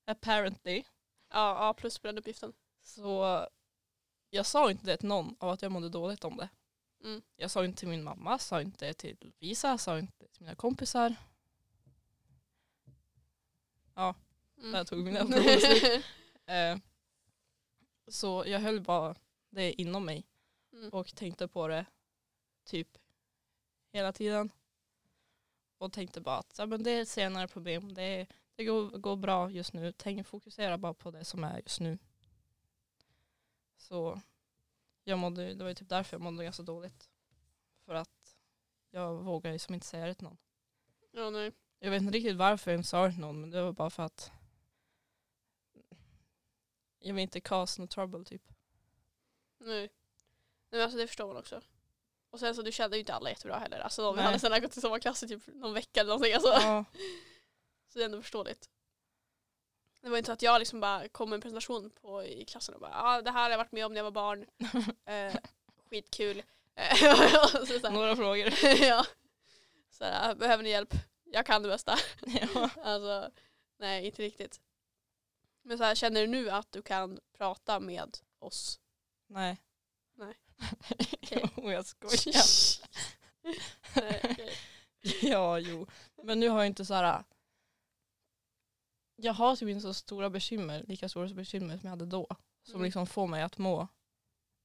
apparently, Ja, A plus på den uppgiften. så jag sa inte det till någon av att jag mådde dåligt om det. Mm. Jag sa inte till min mamma, sa inte till Lovisa, sa inte till mina kompisar. Mm. Där tog mina [laughs] prover slut. Eh, så jag höll bara det inom mig mm. och tänkte på det typ hela tiden. Och tänkte bara att ja, men det är ett senare problem, det, det går, går bra just nu. Tänk fokusera bara på det som är just nu. Så jag mådde, det var ju typ därför jag mådde ganska dåligt. För att jag vågade liksom inte säga det till någon. Ja, nej. Jag vet inte riktigt varför jag inte sa det till någon men det var bara för att jag vill inte cause no trouble typ. nej. Nej men alltså det förstår man också. Och sen så du kände ju inte alla jättebra heller. Alltså vi Nej. hade sen gått i samma klass i typ någon vecka eller någonting. Alltså. Ja, [laughs] Så det är ändå förståeligt. Det var inte så att jag liksom bara kom med en presentation på, i klassen och bara ah, det här har jag varit med om när jag var barn. [laughs] Eh, skitkul. Eh, [laughs] några frågor. [laughs] ja. så här, behöver ni hjälp? Jag kan det bästa. ja. Alltså, nej inte riktigt. Men så här, känner du nu att du kan prata med oss? Nej. Nej. Okej. jo, jag skojar. nej, okej. ja, jo. Men nu har jag inte så här. Jag har typ inte så stora bekymmer, lika stora bekymmer som jag hade då. Som Mm. liksom får mig att må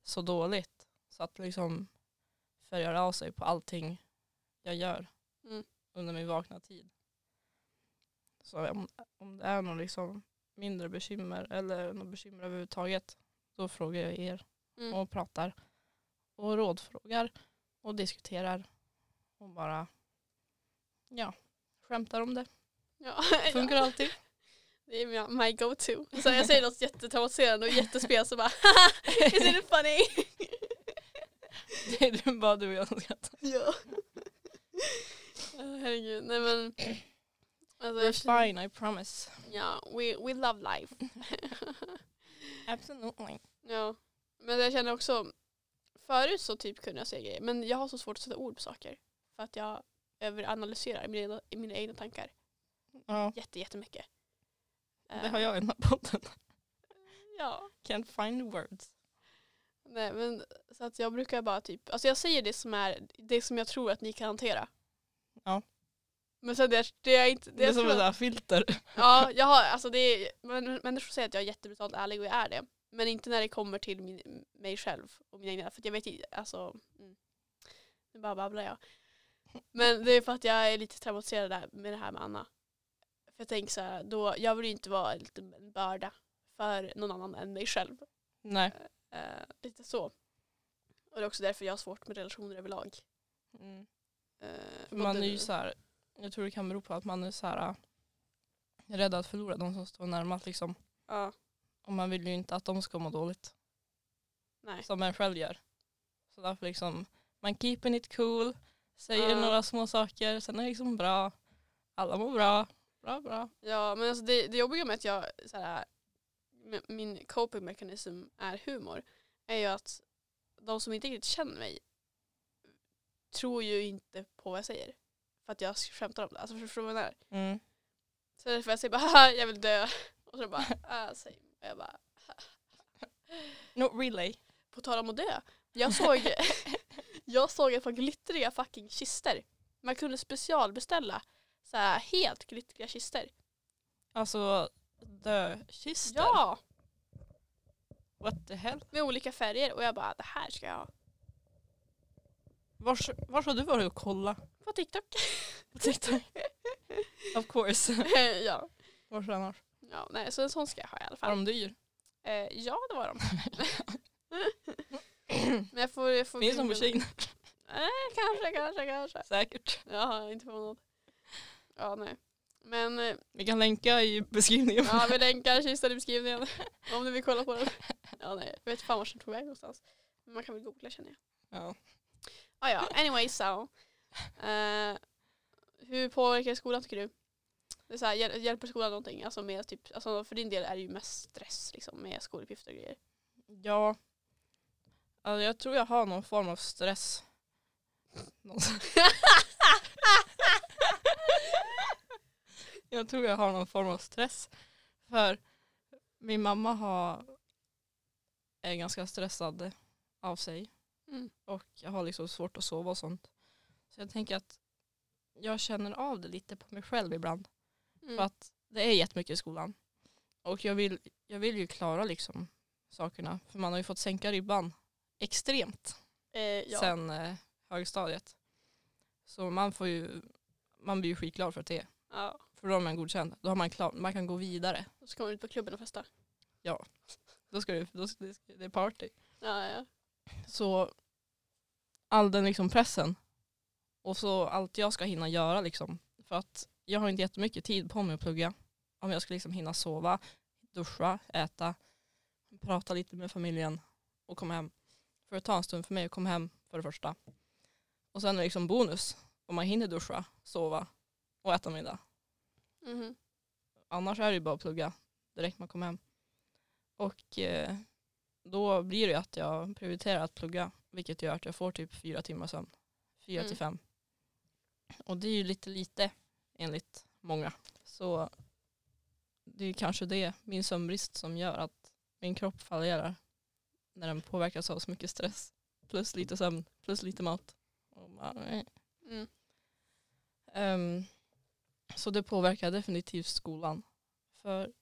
så dåligt. Så att liksom färgar av sig på allting jag gör Mm. under min vakna tid. Så om, om det är någon liksom mindre bekymmer eller något bekymmer överhuvudtaget då frågar jag er Mm. och pratar och rådfrågar och diskuterar och bara ja, skämtar om det. Ja, Funkar [laughs] alltid. Det är my go-to. Så jag säger något jättetraumatiserande och jättespel så bara Is it funny? Det är bara du och jag som skrattar. ja. Ja, Herregud, nej men alltså, We're fine, I promise. Ja, we, we love life. [laughs] Absolutely. ja. Men jag känner också Förut så typ kunde jag säga grejer men jag har så svårt att sätta ord på saker. För att jag överanalyserar i mina, i mina egna tankar Ja, jätte, jättemycket. Det har jag i den här podden. [laughs] Ja. Can't find words. Nej men så att jag brukar bara typ, alltså jag säger det som är det som jag tror att ni kan hantera. Ja. Men sen det, det är inte, det Det är som ett filter. [laughs] Ja, jag har, alltså det är, men, människor säger att jag är jättebrutalt ärlig och jag är det. Men inte när det kommer till min, mig själv och mina egna, för jag vet inte, alltså, mm. nu bara babblar jag. Men det är för att jag är lite traumatiserad där med det här med Anna. För jag tänker så här, då, jag vill ju inte vara lite en börda för någon annan än mig själv. Nej. Eh, lite så. Och det är också därför jag har svårt med relationer överlag. Mm. Eh, man är ju så här, jag tror det kan bero på att man är så här äh, rädd att förlora de som står närmast liksom. Ja, Och man vill ju inte att de ska må dåligt. nej. Som en själv gör. Så därför liksom, man keeping it cool, säger Ja. några små saker, sen är det liksom bra. Alla mår bra. Bra, bra. Ja men alltså det, det jobbiga med att jag, så här, min coping mechanism är humor är ju att de som inte riktigt känner mig tror ju inte på vad jag säger. För att jag skämtar om det. Alltså förstår du vad jag menar? Mm. Så därför jag säger bara haha jag vill dö. [laughs] Och så bara [laughs] ah. Och jag bara [laughs] Not really. på tal om att dö. Jag såg, jag såg ett par glittriga fucking kister. Man kunde specialbeställa så här helt glittriga kister. Alltså dökister. Ja! What the hell? Med olika färger och jag bara det här ska jag ha. Vars, vars har du varit och kolla? På TikTok. På TikTok? [laughs] of course. ja. Vars annars? ja. Nej, så en sån ska jag ha i alla Var fall. de dyr? Eh, ja, det var de. [laughs] Men jag får... Jag får Finns de på. Kina? Eh, kanske, kanske, kanske. Säkert. Ja, inte förvånad. Ja, nej. Men eh, Vi kan länka i beskrivningen. ja, vi länkar kistan i beskrivningen om ni vill kolla på den. Ja, nej. Jag vet fan vart den tog väg någonstans. Men man kan väl googla känner jag. Ja. Ah, ja, anyway so. Eh, hur påverkar skolan tycker du? Det är så här, hjäl- hjälper skolan någonting? Alltså med typ, alltså för din del är det ju mest stress liksom, med skoluppgifter och grejer. Ja. Alltså, jag tror jag har någon form av stress. [laughs] Jag tror jag har någon form av stress. För min mamma har, är ganska stressad av sig. Mm. Och jag har liksom svårt att sova och sånt. Så jag tänker att jag känner av det lite på mig själv ibland. Mm. För att det är jättemycket i skolan. Och jag vill, jag vill ju klara liksom sakerna. För man har ju fått sänka ribban extremt Eh, ja. sen eh, högstadiet. Så man får ju, man blir ju skitglad för att det. ja. För då är man godkänd. Då har man klar, man kan gå vidare. Då ska man ut på klubben och festa. Då ska det, då ska det, det är party. Ja, ja. Så all den liksom pressen och så allt jag ska hinna göra liksom. För att jag har inte jättemycket tid på mig att plugga. Om jag ska liksom hinna sova, duscha, äta, prata lite med familjen och komma hem. För det tar en stund för mig att komma hem för det första. Och sen är det liksom bonus om man hinner duscha, sova och äta middag. Mhm. Annars är det ju bara att plugga direkt man kommer hem. Och eh, då blir det ju att jag prioriterar att plugga. Vilket gör att jag får typ fyra timmar sömn. Fyra Mm. till fem. Och det är ju lite lite enligt många. Så det är kanske det, min sömnbrist som gör att min kropp fallerar. När den påverkas av så mycket stress. Plus lite sömn, plus lite mat. Och bara. Mm. Ehm, så det påverkar definitivt skolan. För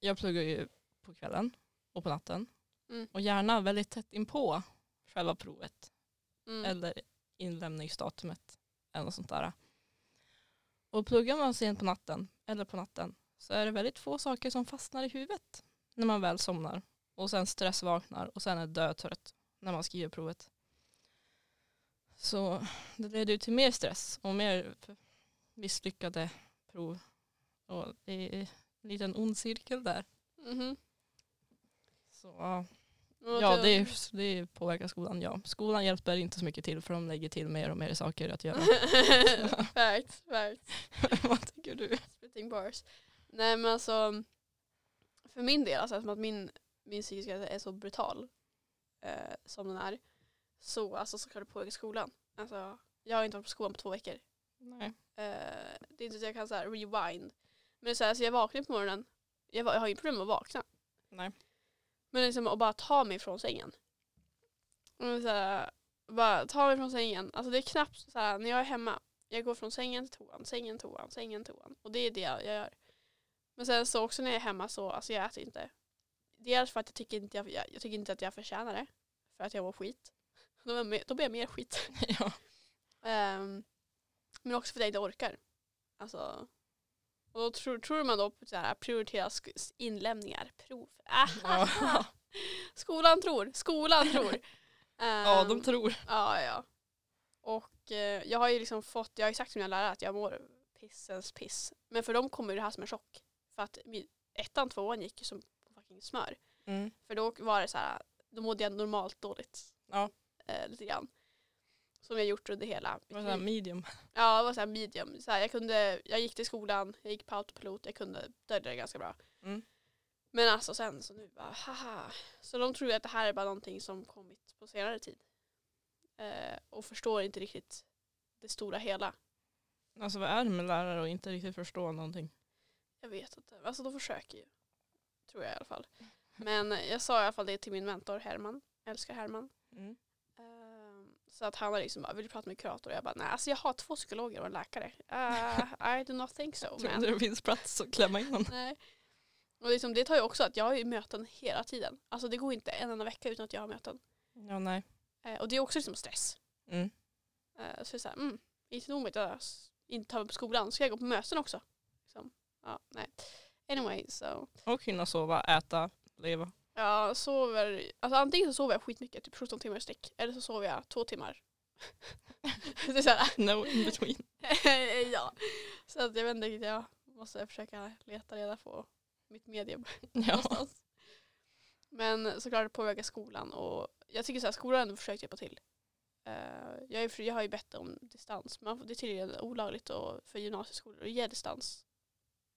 jag pluggar ju på kvällen och på natten. Mm. Och gärna väldigt tätt inpå själva provet. Mm. Eller inlämningsdatumet. Eller något sånt där. Och pluggar man sent på natten eller på natten så är det väldigt få saker som fastnar i huvudet när man väl somnar. Och sen stressvaknar och sen är dödtrött när man skriver provet. Så det leder ju till mer stress och mer misslyckade prov. Och det är en liten ond cirkel där. Mhm. Så ja, det, det påverkar skolan. Ja. Skolan hjälper inte så mycket till för de lägger till mer och mer saker att göra. [laughs] [laughs] Facts, facts. [laughs] Vad tycker du? Spitting bars. Nej men alltså, för min del, alltså, eftersom att min, min psykiska hälsa är så brutal eh, som den är, så, alltså, så kan det påverka skolan. Alltså, jag har inte varit på skolan på två veckor. Nej. Eh, det är inte så jag kan så här, rewind. Men det är så här, alltså, jag vaknar på morgonen, jag, va- jag har inget problem med att vakna. Nej. Men liksom att bara ta mig från sängen. Och så här, bara ta mig från sängen. Alltså det är knappt så här, när jag är hemma. Jag går från sängen till toan, sängen, toan, sängen, toan. Och det är det jag gör. Men sen så också när jag är hemma så, alltså jag äter inte. Dels för att jag tycker inte, jag, jag, jag tycker inte att jag förtjänar det. För att jag mår skit. Då blir jag mer, då blir jag mer skit. [laughs] ja. Ehm, men också för att jag inte orkar. Alltså, och då tror, tror man då på så här, prioritera inlämningar, prov. Ja. [laughs] skolan tror, skolan tror. [laughs] ja, de Ehm, tror. Ja, ja. Och eh, jag har ju liksom fått, jag har ju sagt till mina lärare att jag mår pissens piss. Men för dem kommer det här som en chock. För att ettan, tvåan gick ju som fucking smör. Mm. För då var det så här, då mådde jag normalt dåligt. Ja. Eh, lite grann. Som jag gjort under hela mitt liv. medium. Ja, det var så här medium. Så här, jag, kunde, jag gick till skolan, jag gick på autopilot, jag kunde dölja det ganska bra. Mm. Men alltså sen så nu bara, haha. Så de tror att det här är bara någonting som kommit på senare tid. Eh, och förstår inte riktigt det stora hela. Alltså vad är det med lärare och inte riktigt förstå någonting? Jag vet inte. Alltså de försöker ju. Tror jag i alla fall. Men jag sa i alla fall det till min mentor Herman. Jag älskar Herman. Mm. Så att han var liksom bara, vill du prata med kurator? Och jag bara, nej alltså jag har två psykologer och en läkare. Uh, I do not think so Tror man. inte det finns plats att klämma in någon. [laughs] Nej. Och liksom, det tar ju också att jag har ju möten hela tiden. Alltså det går inte en enda vecka utan att jag har möten. Ja, nej. Eh, och det är också liksom stress. Mm. Eh, så det är såhär, mm, inte nog med att jag inte tar mig på skolan, ska jag gå på möten också? Liksom. Ja, nej. Anyway, så. Och hinna sova, äta, leva. Jag sover, alltså antingen så sover jag skitmycket, typ 17 timmar i sträck. Eller så sover jag två timmar. [laughs] det är såhär, No in between. [laughs] ja. Så att jag vet inte jag måste försöka leta reda på mitt medium. [laughs] Ja. Men såklart det påverkar skolan och jag tycker så här, skolan har ändå försökt hjälpa till. Eh, jag, är, jag har ju bett om distans men det är tydligen olagligt och, för gymnasieskolor att ge distans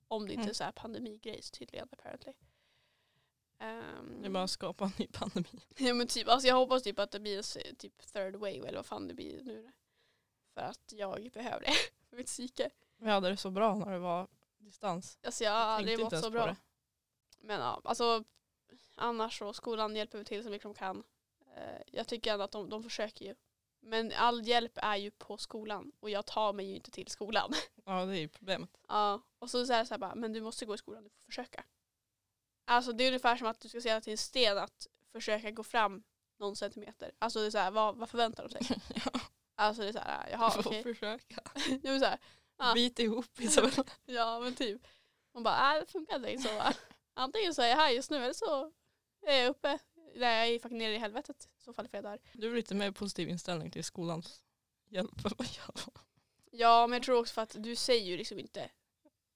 Om det inte Mm. är så här pandemigrejs tydligen apparently. Ehm, Det är bara att skapa en ny pandemi. [laughs] ja, men typ, alltså jag hoppas typ att det blir typ third wave eller vad fan det blir nu. För att jag behöver det [laughs] för mitt psyke. Vi hade det så bra när det var distans. Alltså jag har aldrig mått så bra. Men ja, alltså annars så skolan hjälper vi till så mycket de kan. Eh, jag tycker ändå att de, de försöker ju. Men all hjälp är ju på skolan och jag tar mig ju inte till skolan. [laughs] Ja det är ju problemet. ja, och så säger jag så här bara, men du måste gå i skolan, du får försöka. Alltså det är ungefär som att du ska säga till en sten att försöka gå fram någon centimeter. Alltså det är så här, vad, vad förväntar de sig? [laughs] ja, Alltså det är så här, jaha [laughs] okej. försöka. [laughs] Jag så här, Ja. Bit ihop Isabella. Ja men typ. Man bara, äh, det funkar inte så va. Antingen så är jag här just nu eller så är jag uppe. Nej jag är fucking nere i helvetet i så fall för jag där. Du har lite mer positiv inställning till skolans hjälp än vad jag har. Ja men jag tror också för att du säger ju liksom inte.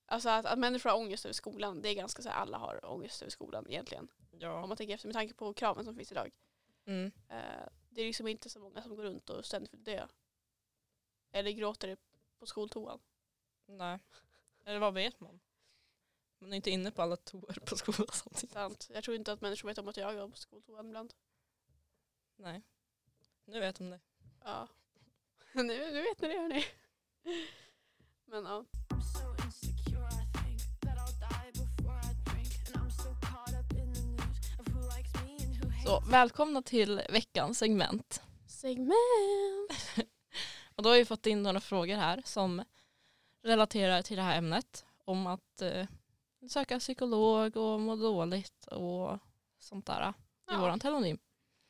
Alltså att, att människor har ångest över skolan, det är ganska så här, alla har ångest över skolan egentligen. Om Ja. man tänker efter med tanke på kraven som finns idag. Mm. Eh, det är liksom inte så många som går runt och ständigt vill dö. Eller gråter på skoltoan. Nej. Eller vad vet man? Man är inte inne på alla toor på skolan samtidigt. Sant. Jag tror inte att människor vet om att jag går på skoltoan ibland. Nej. Nu vet de det. Ja. [laughs] Nu, nu vet ni det hörni. Men ja. Så välkomna till veckans segment. Segment. [laughs] Och då har vi fått in några frågor här som relaterar till det här ämnet. Om att eh, söka psykolog och må dåligt och sånt där i Ja. våran telonym.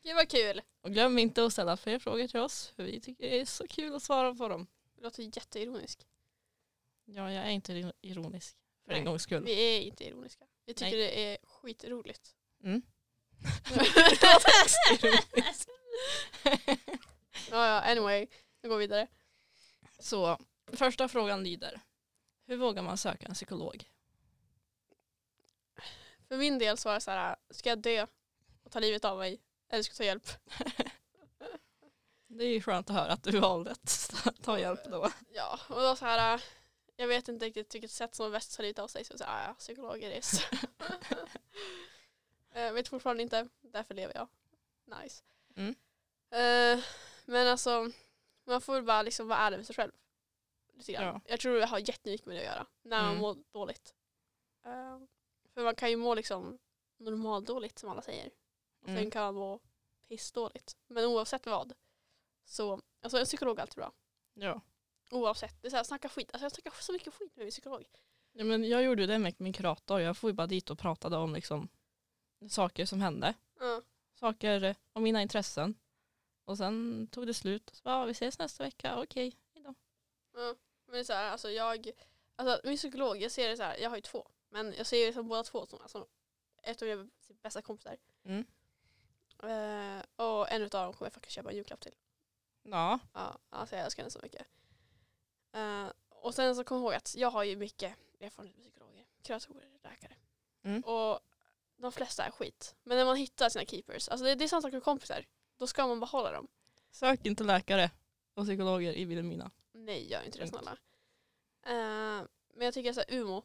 Gud vad kul. Och glöm inte att ställa fler frågor till oss för vi tycker det är så kul att svara på dem. Det låter jätteironisk. Ja, jag är inte ir- ironisk för Nej, en gångs skull. Vi är inte ironiska. Vi tycker Nej. det är skitroligt. Mm. [laughs] ja, ja, anyway. Nu går vi vidare. Så första frågan lyder. Hur vågar man söka en psykolog? För min del så var det så här, ska jag dö och ta livet av mig eller ska jag ta hjälp? Det är ju skönt att höra att du valde att [laughs] ta hjälp då. Ja, och då så här, jag vet inte riktigt vilket sätt som är bäst att ta livet av sig så jag sa, ja, psykologer är så. [laughs] Jag vet fortfarande inte, därför lever jag. Nice. Mm. Eh, men alltså, man får bara liksom vara ärlig med sig själv. Lite grann. Ja. Jag tror det har jättemycket med det att göra, när man Mm. mår dåligt. Eh, för man kan ju må liksom normaldåligt som alla säger. Och sen Mm. kan man må pissdåligt. Men oavsett vad. Så, alltså en psykolog är alltid bra. Ja. Oavsett. Det är så här, snacka skit. Alltså jag snackar så mycket skit med min psykolog. ja, men jag gjorde det med min kurator. Jag får ju bara dit och pratade om liksom saker som hände. Ja. Saker om mina intressen. Och sen tog det slut. Så bara, vi ses nästa vecka. Okej, hejdå. Ja. Men så här, alltså jag, alltså min psykolog, jag ser det så här, jag har ju två. Men jag ser det som båda två som alltså, ett av mina bästa kompisar. Mm. Eh, och en av dem kommer jag faktiskt köpa en julklapp till. Ja. Ja, alltså jag älskar henne så mycket. Eh, och sen så kom jag ihåg att jag har ju mycket erfarenhet med psykologer, kuratorer, läkare. Mm. Och de flesta är skit. Men när man hittar sina keepers, alltså det, det är samma sak med kompisar. Då ska man behålla dem. Sök inte läkare och psykologer i Vilhelmina. Nej, gör inte det snälla. Eh, men jag tycker så här, Umo.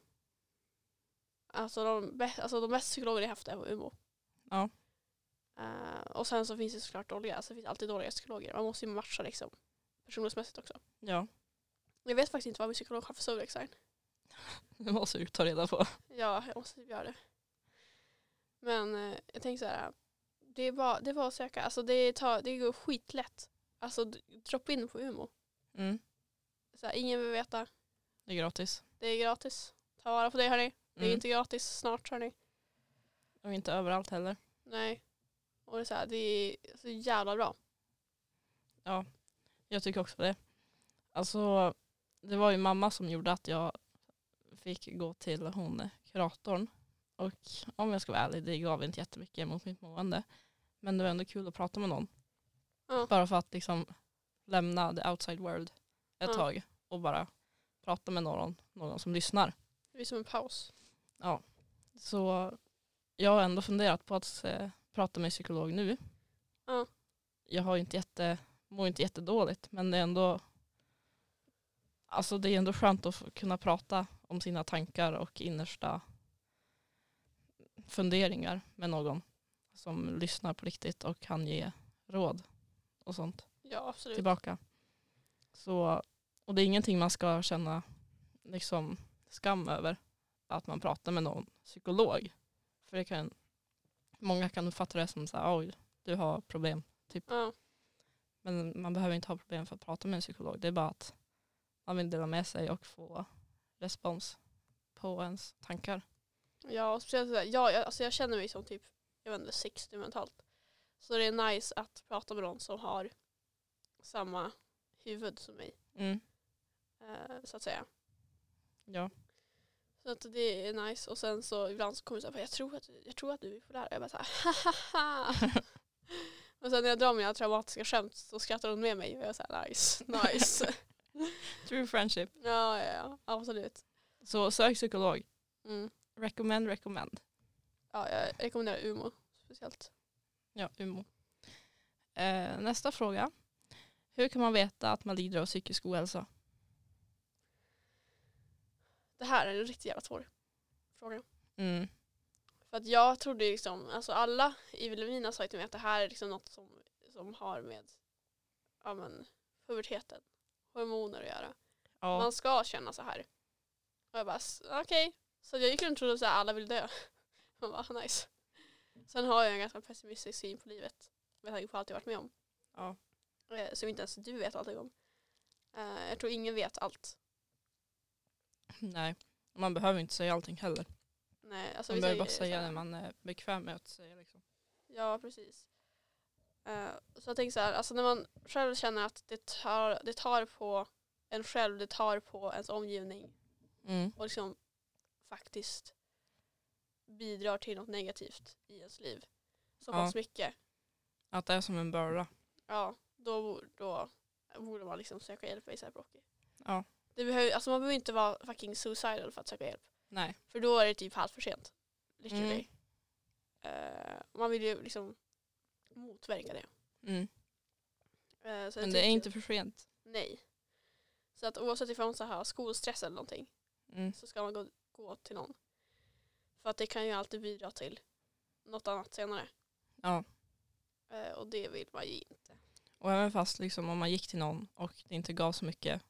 Alltså de, alltså de bästa psykologer jag haft är på Umo. Ja. Eh, och sen så finns det såklart dåliga, alltså det finns alltid dåliga psykologer. Man måste ju matcha liksom personlighetsmässigt också. Ja, Jag vet faktiskt inte vad min psykolog har för zodiac [laughs] det måste du ta reda på. Ja, jag måste typ göra det. Men eh, jag tänker så här. Det är bara, det är bara att söka. Alltså det, tar, det går skitlätt. Alltså droppa in på Umo. Mm. Så här, ingen vill veta. Det är gratis. Det är gratis. Ta vara på det hörni. Det är Mm. inte gratis snart hörni. Och inte överallt heller. Nej. Och det är så, här, det är så jävla bra. Jag tycker också det. Alltså, det var ju mamma som gjorde att jag fick gå till hon kuratorn. Och om jag ska vara ärlig, det gav inte jättemycket mot mitt mående. Men det var ändå kul att prata med någon. Ja. Bara för att liksom lämna the outside world ett Ja. tag och bara prata med någon, någon som lyssnar. Det är som en paus. Så jag har ändå funderat på att eh, prata med psykolog nu. Ja. Jag har inte jätte, mår inte jättedåligt men det är ändå Alltså det är ändå skönt att kunna prata om sina tankar och innersta funderingar med någon som lyssnar på riktigt och kan ge råd och sånt Ja, absolut. tillbaka. Så, och det är ingenting man ska känna liksom skam över att man pratar med någon psykolog. För det kan, många kan uppfatta det som så här, oj, du har problem. Ja, Men man behöver inte ha problem för att prata med en psykolog. Det är bara att man vill dela med sig och få respons på ens tankar. Ja och speciellt sådär, ja, jag, alltså jag känner mig som typ, jag vet inte, 60 mentalt. Så det är nice att prata med någon som har samma huvud som mig. Mm. Eh, så att säga. Ja. Så att det är nice. Och sen så ibland så kommer det så här, jag tror att, jag tror att du är polär. Jag bara så här, [laughs] Och sen när jag drar mina traumatiska skämt så skrattar hon med mig och jag säger nice, nice. [laughs] True friendship. ja, ja, ja, absolut. Så sök psykolog. Mm. Recommend, recommend. Ja, jag rekommenderar Umo speciellt. Ja, Umo. Eh, nästa fråga. Hur kan man veta att man lider av psykisk ohälsa? Det här är en riktigt jävla svår fråga. Mm. För att jag trodde liksom, alltså alla i Vilhelmina sa till mig att det här är liksom något som, som har med ja, men, puberteten, hormoner att göra. Ja. Man ska känna så här. Och jag bara, okej. Så jag gick runt och trodde att alla vill dö. [laughs] Man bara, nice. Sen har jag en ganska pessimistisk syn på livet. Med tanke på allt jag varit med om. Ja. Eh, Som inte ens du vet allting om. Eh, Jag tror ingen vet allt. Nej, man behöver inte säga allting heller. Nej, alltså Man vi behöver bara säga det man är bekväm med att säga. Liksom. Ja, precis. Eh, så jag tänker så här, alltså när man själv känner att det tar, det tar på en själv, det tar på ens omgivning Mm. och liksom faktiskt bidrar till något negativt i ens liv så Ja. pass mycket, Att det är som en börda. ja, då, då borde man liksom söka hjälp i Rocky. Ja. Det behöver, alltså man behöver inte vara fucking suicidal för att söka hjälp. Nej. För då är det typ halvt för sent. Literally. Mm. Eh, man vill ju liksom motverka det. Mm. Jag Men det är inte för sent. Nej. Så att oavsett ifall man så har skolstress eller någonting Mm. så ska man gå, gå till någon. För att det kan ju alltid bidra till något annat senare. Ja. Eh, och det vill man ju inte. Och även fast liksom, om man gick till någon och det inte gav så mycket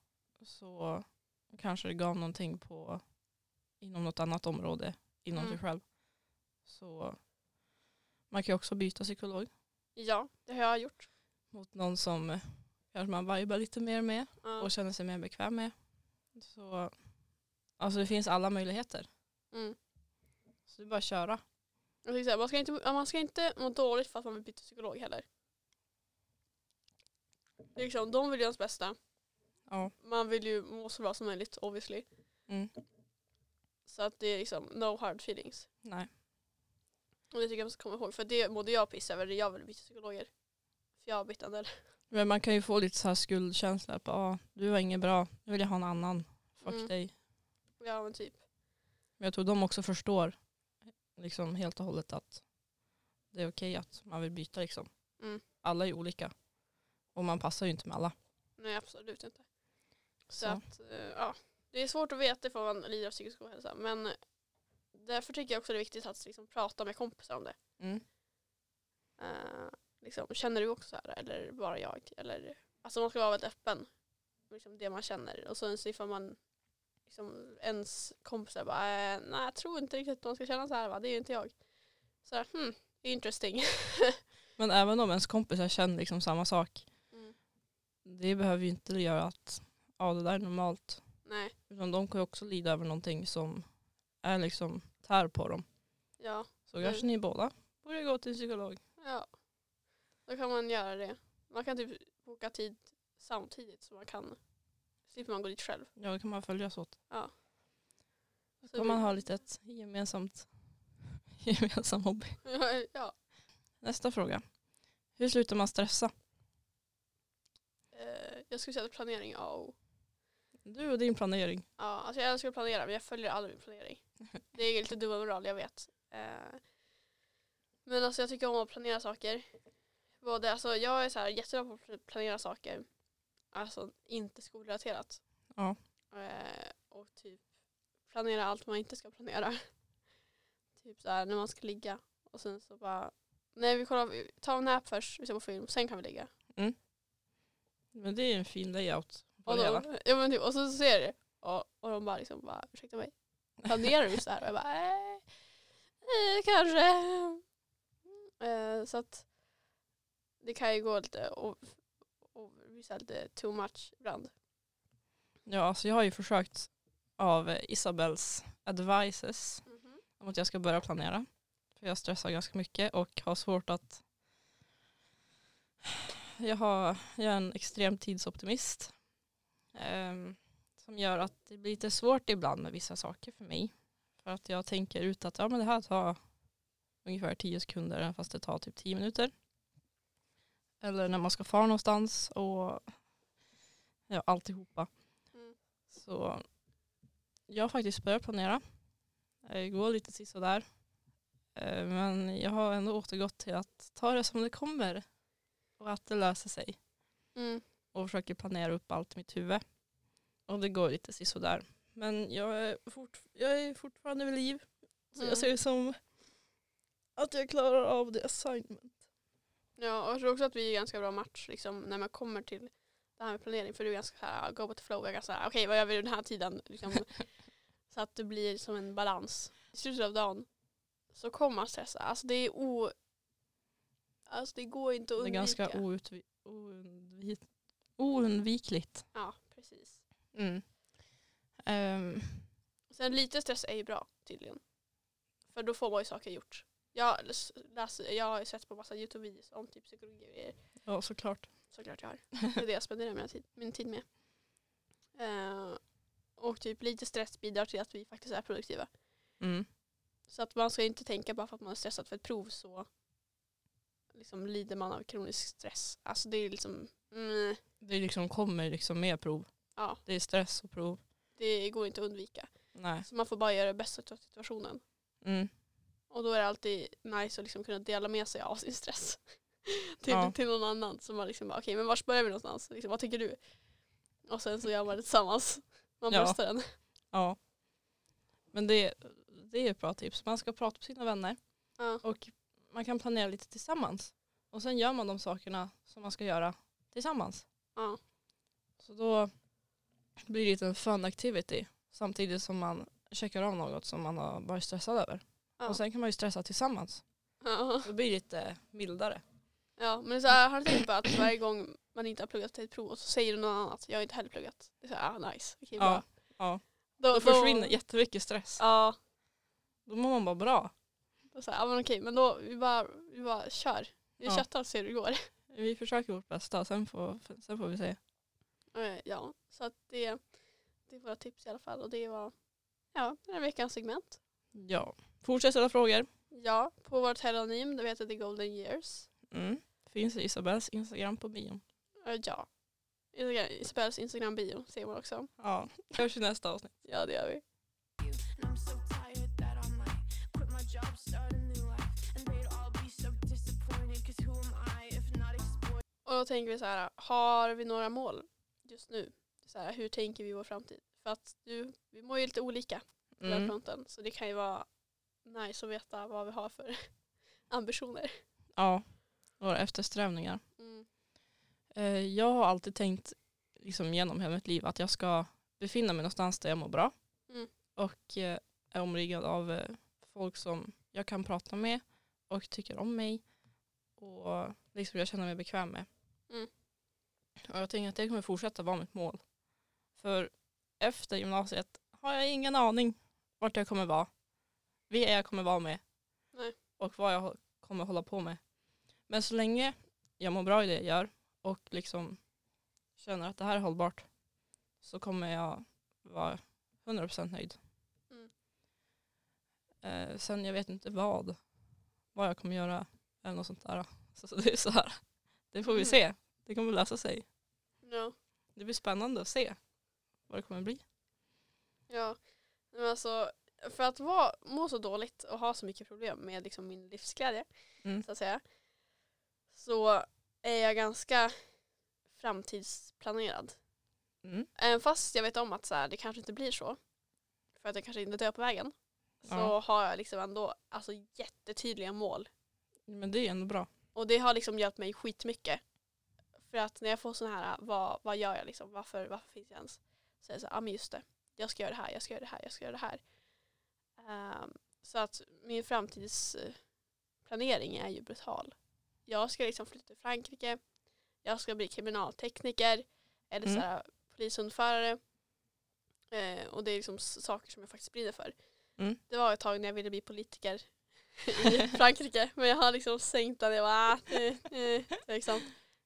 så kanske det gav någonting på inom något annat område inom Mm. sig själv. Så man kan ju också byta psykolog Ja, det har jag gjort. mot någon som kanske man vibar lite mer med Ja. och känner sig mer bekväm med. Så alltså det finns alla möjligheter. Mm. Så det är bara att köra. Jag här, man, ska inte, man ska inte må dåligt för att man vill byta psykolog heller. Det är liksom, de vill ju ens bästa. Ja. Man vill ju må så bra som möjligt obviously. Mm. Så att det är liksom no hard feelings. Nej. Och det tycker jag man ska komma ihåg. För det mådde jag piss över jag ville byta psykologer. För jag har bytt en del. Men man kan ju få lite så här skuldkänsla. På, ah, du var inget bra, nu vill jag ha en annan. Fuck Mm. dig. Ja men typ. Men jag tror de också förstår liksom helt och hållet att det är okej att man vill byta. Liksom. Mm. Alla är olika. Och man passar ju inte med alla. Nej absolut inte. Så, Så. att eh, ja. Det är svårt att veta ifall man lider av psykisk ohälsa. Men därför tycker jag också det är viktigt att liksom prata med kompisar om det. Mm. Eh, liksom, känner du också så här eller bara jag? Eller, alltså man ska vara väldigt öppen. Liksom det man känner. Och sen så ifall man liksom, ens kompisar bara eh, nej jag tror inte riktigt att man ska känna så här va? Det är ju inte jag. Så här, hmm, interesting. [laughs] Men även om ens kompisar känner liksom samma sak. Mm. Det behöver ju inte göra att ja, det där är normalt. Nej, Utan de kan ju också lida över någonting som är liksom tär på dem. ja. Så Mm. kanske ni båda borde gå till en psykolog. Ja, då kan man göra det. Man kan typ boka tid samtidigt så man kan slipper man gå dit själv. Ja, då kan man följas åt. Ja. Så kan man ha lite ett gemensamt [laughs] gemensam hobby. [laughs] ja. Nästa fråga. Hur slutar man stressa? Eh, jag skulle säga att planering A och. Du och din planering. Ja, alltså jag älskar att planera men jag följer aldrig min planering. [laughs] Det är lite dubbelmoral, jag vet. Eh, men alltså jag tycker om att planera saker. Både, alltså jag är så här jättebra på att planera saker. Alltså inte skolrelaterat. Ja. Eh, och typ planera allt man inte ska planera. [laughs] typ så här när man ska ligga. Och sen så bara, nej vi kollar, vi tar en nap först, vi ser på film, sen kan vi ligga. Men det är en fin layout Och, då, ja, men typ, och så ser det och, och de bara liksom bara, ursäkta mig, planerar du så här? Och jag bara, eh, eh, kanske. Eh, så att det kan ju gå lite visa lite too much ibland. Ja, alltså jag har ju försökt av eh, Isabels advices om att jag ska börja planera. För jag stressar ganska mycket och har svårt att... Jag, har, jag är en extrem tidsoptimist. ehm, som gör att det blir lite svårt ibland med vissa saker för mig. För att jag tänker ut att ja, men det här tar ungefär 10 sekunder fast det tar typ 10 minuter. Eller när man ska fara någonstans och ja, alltihopa. Mm. Så jag har faktiskt börjat planera. Det går lite sisådär. Eh, Men jag har ändå återgått till att ta det som det kommer. Och att det löser sig. Mm. Och försöker planera upp allt i mitt huvud. Och det går lite sisådär. Men jag är, fort, jag är fortfarande vid liv. Så Mm. jag ser det som att jag klarar av det assignment. Ja, och jag tror också att vi är ganska bra match liksom, när man kommer till det här med planering. För du är ganska så här, go with the flow. Ganska okej vad gör vi den här tiden? Liksom, [laughs] så att det blir som en balans. I slutet av dagen så kommer man stressa. Alltså det är o... Alltså det går inte att Det är undvika. ganska outvi- oundvi- oundvikligt. Ja, precis. Mm. Ehm, Sen lite stress är ju bra tydligen. För då får man ju saker gjort. Jag, läs, läser, jag har sett på massa Youtube-videos om typ psykologi ja, såklart. Såklart jag har. Det är det jag spenderar min tid, min tid med. Eh, och typ lite stress bidrar till att vi faktiskt är produktiva. Mm. Så att man ska inte tänka bara för att man är stressad för ett prov så liksom lider man av kronisk stress. Alltså det är liksom, mm, Det liksom kommer liksom med prov. ja, Det är stress och prov. det går inte att undvika. Nej. Så man får bara göra det bästa av situationen. Mm. Och då är det alltid nice att liksom kunna dela med sig av sin stress. [laughs] till, Ja. till någon annan. Så man liksom bara, okej men var börjar vi någonstans? Liksom, vad tycker du? Och sen så gör man det tillsammans. Man Ja. bröstar den. Ja. Men det, det är ett bra tips. Man ska prata med sina vänner Ja. och man kan planera lite tillsammans. Och sen gör man de sakerna som man ska göra tillsammans. Ja. Så då blir det lite en fun activity samtidigt som man checkar av något som man har varit stressad över. Ja. Och sen kan man ju stressa tillsammans. Ja. Då blir det lite mildare. ja men så här, har du tänkt på att varje gång man inte har pluggat till ett prov och så säger du något annat. Jag har inte heller pluggat. Det är så här, ah, nice. Okej, Ja, ja. Då, Då försvinner jättemycket stress. Ja. Då mår man bara bra. Då så här, ja men okej men då vi bara, vi bara kör. Vi Ja. köttar och ser hur det går. [laughs] Vi försöker vårt bästa, sen får, sen får vi se. Eh, Ja, så att det, det är våra tips i alla fall. Och det var ja, den här veckans segment. Ja. Fortsätt ställa frågor. Ja, på vårt heteronym, det heter The Golden Years. Mm. Finns i Isabels Instagram på bion. Eh, Ja. Instagram- Isabells Instagram bio ser man också. Ja, hörs i nästa avsnitt. Ja, det gör vi. I I? Och då tänker vi så här, har vi några mål just nu? Så här, hur tänker vi vår framtid? För att du, vi mår ju lite olika på den här Mm. fronten. Så det kan ju vara nice att veta vad vi har för [laughs] ambitioner. Ja, våra eftersträvningar. Mm. Eh, Jag har alltid tänkt liksom, genom hela mitt liv att jag ska befinna mig någonstans där jag mår bra. Mm. Och eh, är omringad av eh, folk som jag kan prata med och tycker om mig. Och liksom jag känner mig bekväm med. Mm. Och jag tänker att det kommer fortsätta vara mitt mål. För efter gymnasiet har jag ingen aning vart jag kommer vara. Vilka jag kommer vara med. Nej. Och vad jag kommer hålla på med. Men så länge jag mår bra i det jag gör och liksom känner att det här är hållbart så kommer jag vara 100% nöjd. Mm. Eh, sen jag vet inte vad, vad jag kommer göra eller något sånt där. Så, så det är så här, det får vi Mm. se. Det kommer lösa sig. Ja. Det blir spännande att se vad det kommer bli. Ja, men alltså för att vara, må så dåligt och ha så mycket problem med liksom min livsglädje Mm. så att säga så är jag ganska framtidsplanerad. Mm. Även fast jag vet om att så här, det kanske inte blir så. För att jag kanske inte dör på vägen. Så Ja. har jag liksom ändå alltså, jättetydliga mål. Men det är ändå bra. Och det har liksom hjälpt mig skitmycket. För att när jag får sådana här, vad, vad gör jag liksom? Varför, varför finns jag ens? Så är det så, ja ah, men just det. Jag ska göra det här, jag ska göra det här, jag ska göra det här. Ehm, så att min framtidsplanering är ju brutal. Jag ska liksom flytta till Frankrike. Jag ska bli kriminaltekniker. Eller Mm. så här, polishundförare. Eh, och det är liksom saker som jag faktiskt brinner för. Mm. Det var ett tag när jag ville bli politiker [laughs] i Frankrike. Men jag har liksom sänkt den. Jag bara, eh, eh, liksom.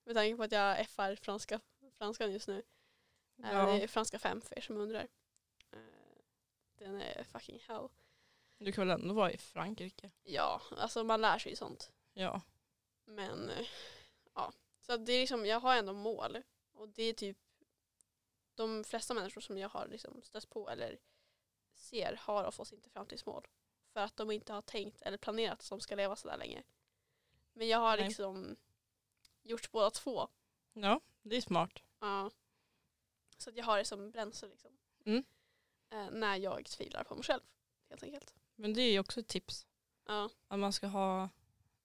Med tanke på att jag effar franska, franskan just nu. Eh, Ja. Det är franska 5 för er som undrar. Eh, Den är fucking hell. Du kan väl ändå vara i Frankrike? Ja, alltså man lär sig ju sånt. Ja. Men eh, ja, så det är liksom, jag har ändå mål. Och det är typ de flesta människor som jag har liksom stött på eller ser har oftast inte framtidsmål. För att de inte har tänkt eller planerat att de ska leva sådär länge. Men jag har Nej. liksom gjort båda två. Ja, det är smart. Ja. Så att jag har det som bränsle liksom. Mm. Eh, när jag tvivlar på mig själv. Helt enkelt. Men det är ju också ett tips. Ja. Att man ska ha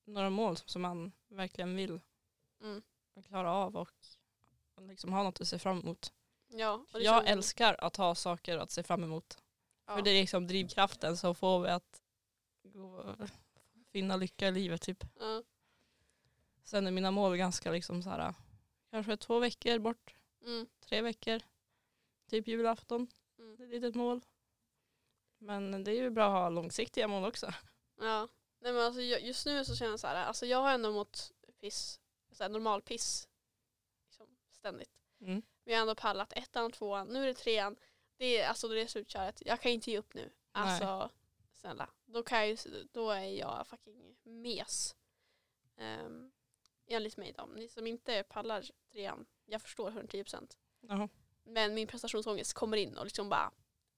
några mål som man verkligen vill Mm. klara av och liksom ha något att se fram emot. Ja, Jag älskar att ha saker att se fram emot. ja. För det är liksom drivkraften som får mig att gå, finna lycka i livet typ. Ja. Sen är mina mål ganska liksom så här, kanske två veckor bort, Mm. tre veckor. Typ julafton, Mm. det är ett litet mål. Men det är ju bra att ha långsiktiga mål också. Ja. Nej men alltså just nu så känner jag så här, alltså jag har ändå mått piss, så här normal piss liksom, ständigt. Mm. Men jag har ändå pallat ettan, tvåan, nu är det trean. Det är, alltså det är slutköret. Jag kan inte ge upp nu. Alltså snälla. Då, kan jag, då är jag fucking mes. Um, enligt mig då. Ni som inte pallar trean, jag förstår 110%. Jaha. Men min prestationsångest kommer in och liksom bara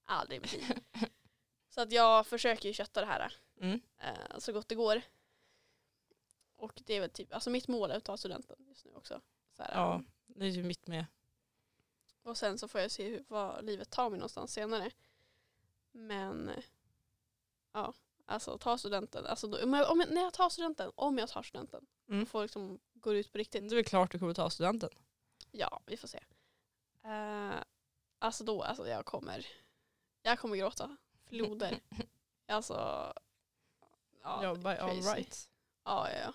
aldrig i mitt liv. [laughs] Så att jag försöker ju kötta det här Mm. eh, så gott det går. Och det är väl typ, alltså mitt mål är att ta studenten just nu också. Så här, Ja, det är ju mitt med. Och sen så får jag se hur, vad livet tar mig någonstans senare. Men eh, ja, alltså ta studenten. Alltså, då, om jag, om jag, när jag tar studenten, om jag tar studenten Mm. får liksom gå ut på riktigt. Det är väl klart du kommer ta studenten. Ja, vi får se. Eh, alltså då, alltså jag kommer, jag kommer gråta. Floder. [laughs] alltså, ja, Ja, by all crazy. right. Ja, ja, ja.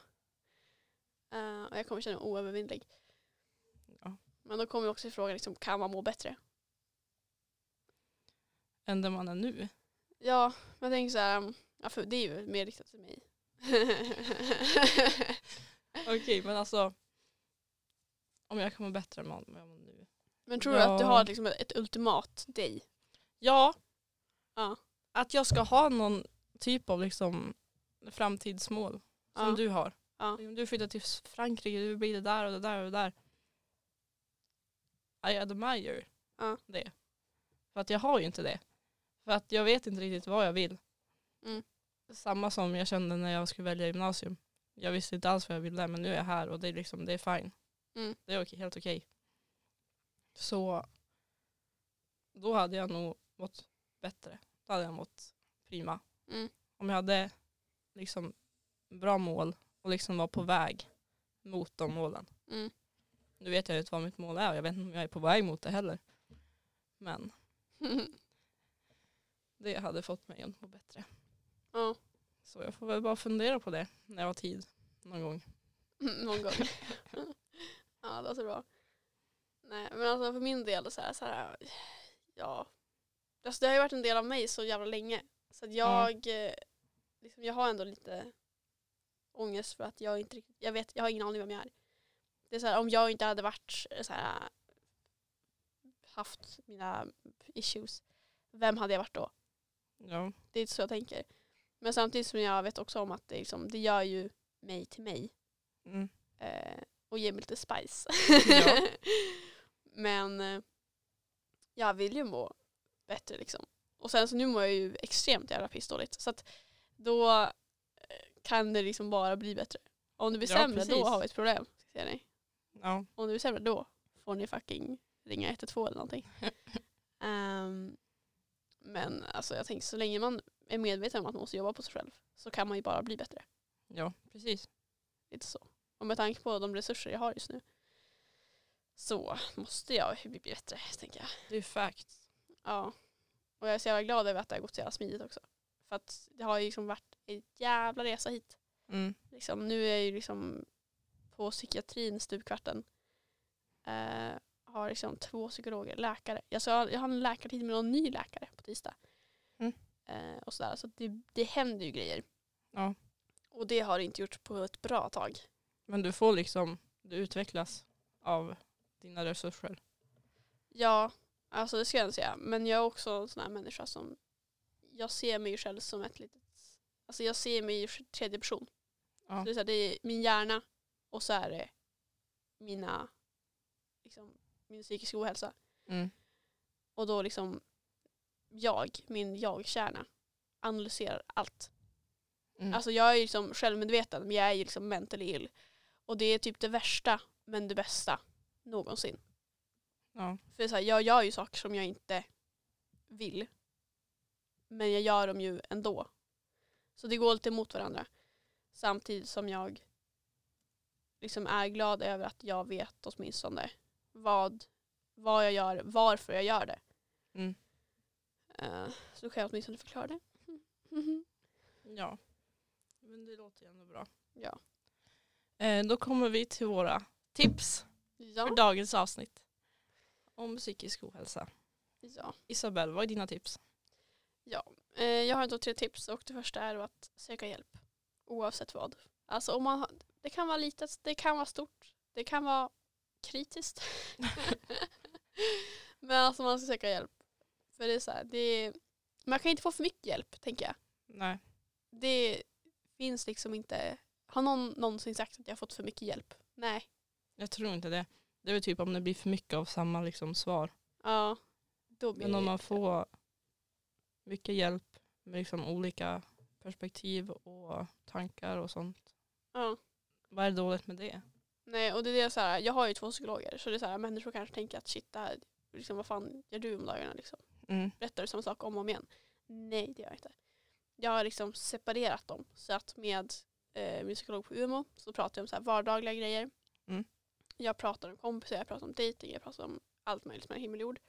Eh, och jag kommer känna mig oövervinnlig. Ja. Men då kommer också frågan, liksom, kan man må bättre? Än där man är nu. Ja, men jag tänker så här, um, ja, för det är ju mer riktat till mig. [laughs] Okej, men alltså. Om jag kommer bättre än vad jag mår nu. men tror du att du Ja. har liksom ett, ett ultimat dig? Ja, Ja. Att jag ska ha någon typ av liksom framtidsmål som Ja. du har. Ja. Om du flyttar till Frankrike, du blir det där och det där och det där. I admire Ja. det. För att jag har ju inte det. För att jag vet inte riktigt vad jag vill. Mm. Samma som jag kände när jag skulle välja gymnasium. Jag visste inte alls vad jag ville men nu är jag här och det är, liksom, det är fine. Mm. Det är okej, helt okej. Så då hade jag nog mått bättre. Då hade jag mått prima. Mm. Om jag hade liksom bra mål och liksom var på väg mot de målen. Mm. Nu vet jag inte vad mitt mål är och jag vet inte om jag är på väg mot det heller. Men [laughs] det hade fått mig att må bättre. ja, Så jag får väl bara fundera på det när jag har tid någon gång. [laughs] någon gång. [laughs] ja, det låter bra. Nej, men alltså för min del så här, så här ja. Alltså det har ju varit en del av mig så jävla länge. Så att jag, eh, liksom, jag har ändå lite ångest för att jag inte riktigt, jag vet, jag har ingen aning vem jag är. Det är så här, om jag inte hade varit eh, så här, haft mina issues, vem hade jag varit då? Ja, Det är så jag tänker. Men samtidigt som jag vet också om att det, liksom, det gör ju mig till mig mm. eh, och ger mig lite spice. Ja. [laughs] Men eh, jag vill ju må bättre liksom. Och sen så nu mår jag ju extremt jävla pissdåligt. Så att då eh, kan det liksom bara bli bättre. Om det blir Ja, sämre då precis. har vi ett problem. Ser ni? ja. Om det blir sämre då får ni fucking ringa 112 eller någonting. [laughs] Ehm, men alltså jag tänker så länge man är medveten om att man måste jobba på sig själv så kan man ju bara bli bättre. Ja, precis. Lite så. Och med tanke på de resurser jag har just nu så måste jag bli bättre, tänker jag. Det är facts. Ja. Och jag är så jävla glad över att det har gått så jävla smidigt också. För att det har ju liksom varit en jävla resa hit. Mm. Liksom, nu är jag ju liksom på psykiatrin stupkvarten. Eh, har liksom två psykologer, läkare. Alltså jag, jag har en läkartid med någon ny läkare på tisdag. Mm. Eh, och sådär. Så det, det händer ju grejer. Ja. Och det har det inte gjort på ett bra tag. Men du får liksom, du utvecklas av dina resurser. Ja, alltså det ska jag inte säga. Men jag är också en sån här människa som jag ser mig själv som ett litet, alltså jag ser mig i tredje person. Ja. Så det, är så här, det är min hjärna och så är det mina, liksom, min psykiska ohälsa. Mm. Och då liksom jag, min jag-kärna, analyserar allt. Mm. Alltså jag är ju liksom självmedveten men jag är ju liksom mentally ill. Och det är typ det värsta men det bästa någonsin. Ja. För så här, jag gör ju saker som jag inte vill. Men jag gör dem ju ändå. Så det går lite emot varandra. Samtidigt som jag liksom är glad över att jag vet åtminstone vad, vad jag gör, varför jag gör det. Mm. Eh, så då kan jag åtminstone förklara det. [laughs] ja. Men det låter ju ändå bra. Ja. Eh, då kommer vi till våra tips Ja. för dagens avsnitt. Om psykisk ohälsa. ja. Isabelle, vad är dina tips? Eh, jag har då tre tips och det första är att söka hjälp. Oavsett vad. Alltså om man det kan vara litet, det kan vara stort, det kan vara kritiskt. [laughs] Men alltså man ska söka hjälp. För det är så här, det är, man kan inte få för mycket hjälp tänker jag. Nej. Det finns liksom inte, har någon någonsin sagt att jag har fått för mycket hjälp? Nej. Jag tror inte det. Det är väl typ om det blir för mycket av samma liksom, svar. Ja. Då blir Men om man får mycket hjälp med liksom olika perspektiv och tankar och sånt. Ja. Vad är dåligt med det? Nej, och det är det så här, jag har ju två psykologer så det är så här, människor kanske tänker att shit, det här, liksom, vad fan gör du om dagarna liksom? Mm. Berättar du samma sak om och om igen? Nej, det gör jag inte. Jag har liksom separerat dem så att med eh, min psykolog på UMO så pratar jag om så här vardagliga grejer. Mm. Jag pratar om kompisar, jag pratar om dating, jag pratar om allt möjligt med himmel och jord.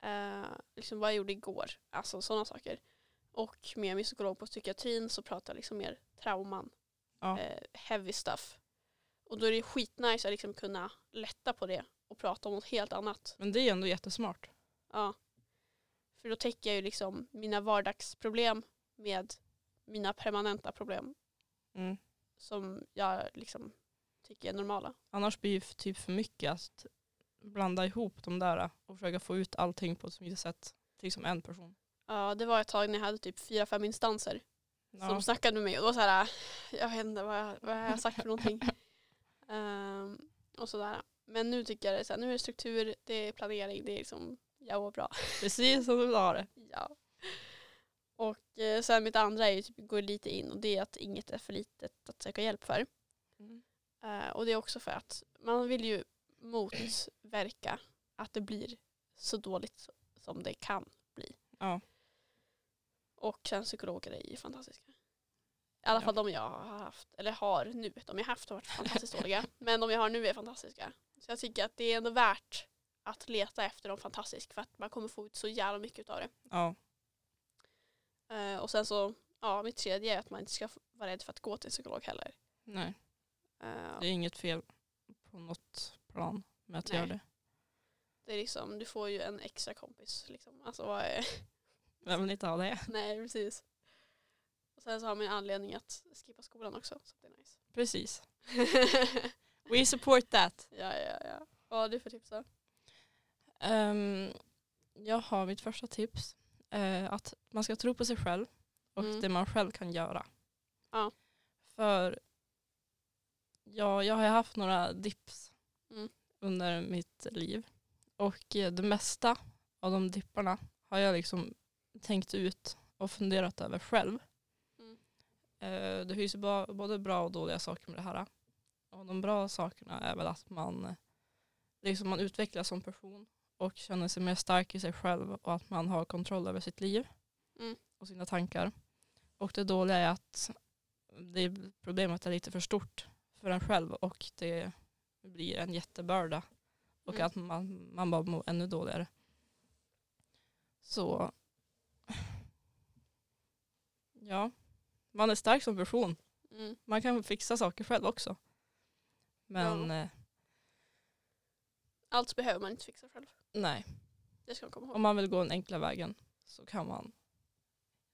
Eh, liksom vad jag gjorde igår, alltså sådana saker. Och med min psykolog på psykiatrin så pratar jag liksom mer trauman Ja. eh, heavy stuff. Och då är det skitnice att liksom kunna lätta på det och prata om något helt annat. Men det är ändå jättesmart. Ja. För då täcker jag ju liksom mina vardagsproblem med mina permanenta problem Mm. som jag liksom tycker är normala. Annars blir det typ för mycket att blanda ihop de där och försöka få ut allting på ett smidigt sätt till som en person. Ja, det var ett tag när jag hade typ fyra, fem instanser Ja. som snackade med mig och då så här, jag vet inte vad jag, vad jag har sagt för någonting. [laughs] Ehm, och sådär. Men nu tycker jag det är så här, nu är det struktur, det är planering, det är liksom, jag mår bra. [laughs] Precis som du vill ha det. Ja. Och eh, sen mitt andra är ju typ går lite in och det är att inget är för litet att söka hjälp för. Eh, och det är också för att man vill ju motverka att det blir så dåligt som det kan bli. Ja. Och sen psykologer är ju fantastiska. I alla Ja. fall de jag har haft, eller har nu. De jag haft har varit fantastiskt [laughs] dåliga. Men de jag har nu är fantastiska. Så jag tycker att det är ändå värt att leta efter dem fantastiskt för att man kommer få ut så jävla mycket av det. Ja. Eh, och sen så, ja mitt tredje är att man inte ska vara rädd för att gå till en psykolog heller. Nej, det är inget fel på något plan med att Nej. göra det. det är liksom, du får ju en extra kompis. Liksom. Alltså, vad är, [laughs] Vem vill inte ha det? nej precis. Och sen så har man en anledning att skippa skolan också. Så det är nice. Precis. [laughs] We support that. ja, ja, ja. Vad har du för tips då? Ehm, jag har mitt första tips. eh, att man ska tro på sig själv och Mm. det man själv kan göra. Ja. För ja, jag har ju haft några dips Mm. under mitt liv. Och eh, det mesta av de dipparna har jag liksom tänkt ut och funderat över själv. Mm. Eh, det finns ju både bra och dåliga saker med det här. Och de bra sakerna är väl att man liksom man utvecklas som person och känner sig mer stark i sig själv och att man har kontroll över sitt liv Mm. och sina tankar. Och det dåliga är att det problemet är lite för stort för en själv och det blir en jättebörda och Mm. att man, man bara mår ännu dåligare. Så ja, man är stark som person. Mm. Man kan fixa saker själv också. Men Ja. eh, Allt behöver man inte fixa själv. nej, Det ska man komma ihåg. om man vill gå den enkla vägen så kan man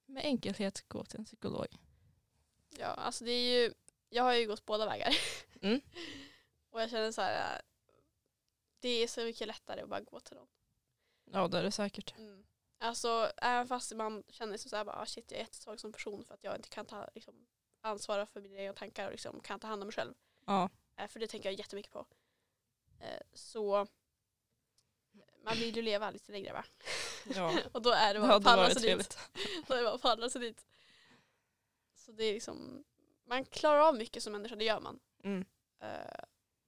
med enkelhet gå till en psykolog. Ja, alltså det är ju, jag har ju gått båda vägar. Mm. [laughs] och jag känner så här, äh, det är så mycket lättare att bara gå till någon. Ja det är det säkert. Mm. Alltså även fast man känner sig så här, bara, ah, shit jag är jättesvag som person för att jag inte kan ta liksom, ansvara för mina egna tankar och liksom, kan ta hand om mig själv. Ja, Eh, för det tänker jag jättemycket på. Eh, så man vill ju leva lite längre va? ja. [laughs] och då är det bara att palla varit sig dit. Då är det bara att paddla sig dit. Så det är liksom, man klarar av mycket som människa, det gör man. Mm. Eh,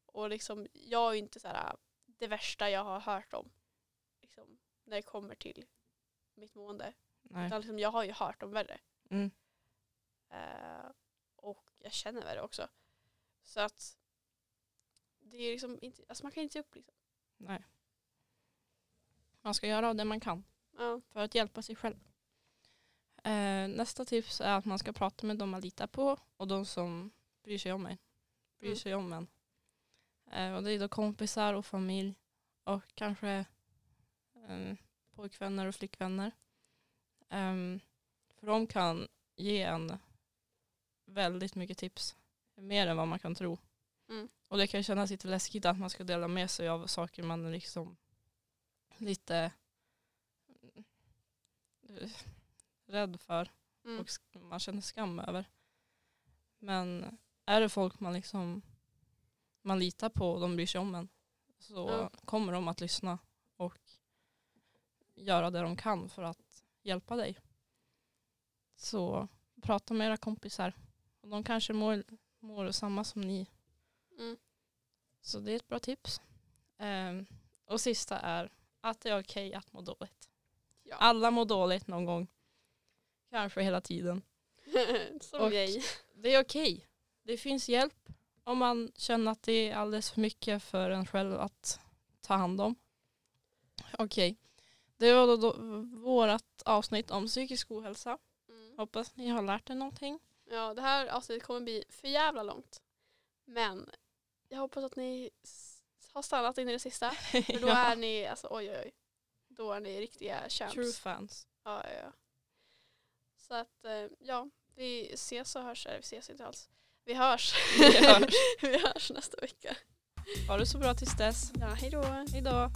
och liksom, jag är inte så här, det värsta jag har hört om. Liksom, när det kommer till mitt mående. Nej. Utan liksom, jag har ju hört om värre. Mm. Eh, och jag känner värre också. Så att det är liksom inte, alltså man kan inte ge upp liksom. Nej. Man ska göra det man kan Ja. för att hjälpa sig själv. Eh, nästa tips är att man ska prata med de man litar på och de som bryr sig om en. Bryr Mm. sig om en. Eh, och det är då kompisar och familj och kanske eh, pojkvänner och flickvänner. Ehm, för de kan ge en väldigt mycket tips. Mer än vad man kan tro. Mm. Och det kan kännas lite läskigt att man ska dela med sig av saker man liksom lite rädd för Mm. och man känner skam över. Men är det folk man liksom man litar på och de bryr sig om en så Ja. kommer de att lyssna och göra det de kan för att hjälpa dig. Så prata med era kompisar. Och de kanske mår, mår samma som ni. Mm. Så det är ett bra tips. Ehm, och sista är att det är okej att må dåligt. Ja. Alla mår dåligt någon gång. Kanske hela tiden. [laughs] som Och- mig. Det är okej. Det finns hjälp om man känner att det är alldeles för mycket för en själv att ta hand om. Okej. Det var då, då vårt avsnitt om psykisk ohälsa. Mm. Hoppas ni har lärt er någonting. Ja, det här avsnittet kommer bli för jävla långt. Men jag hoppas att ni har stannat in i det sista. [laughs] För då Ja. är ni, alltså oj oj oj. Då är ni riktiga champs. True fans. Ja, ja, ja. Så att eh, ja, vi ses och hörs. Vi ses inte alls. Vi hörs. Vi hörs. [laughs] vi hörs nästa vecka. Ha det så bra tills dess. Ja, hej då. Hejdå.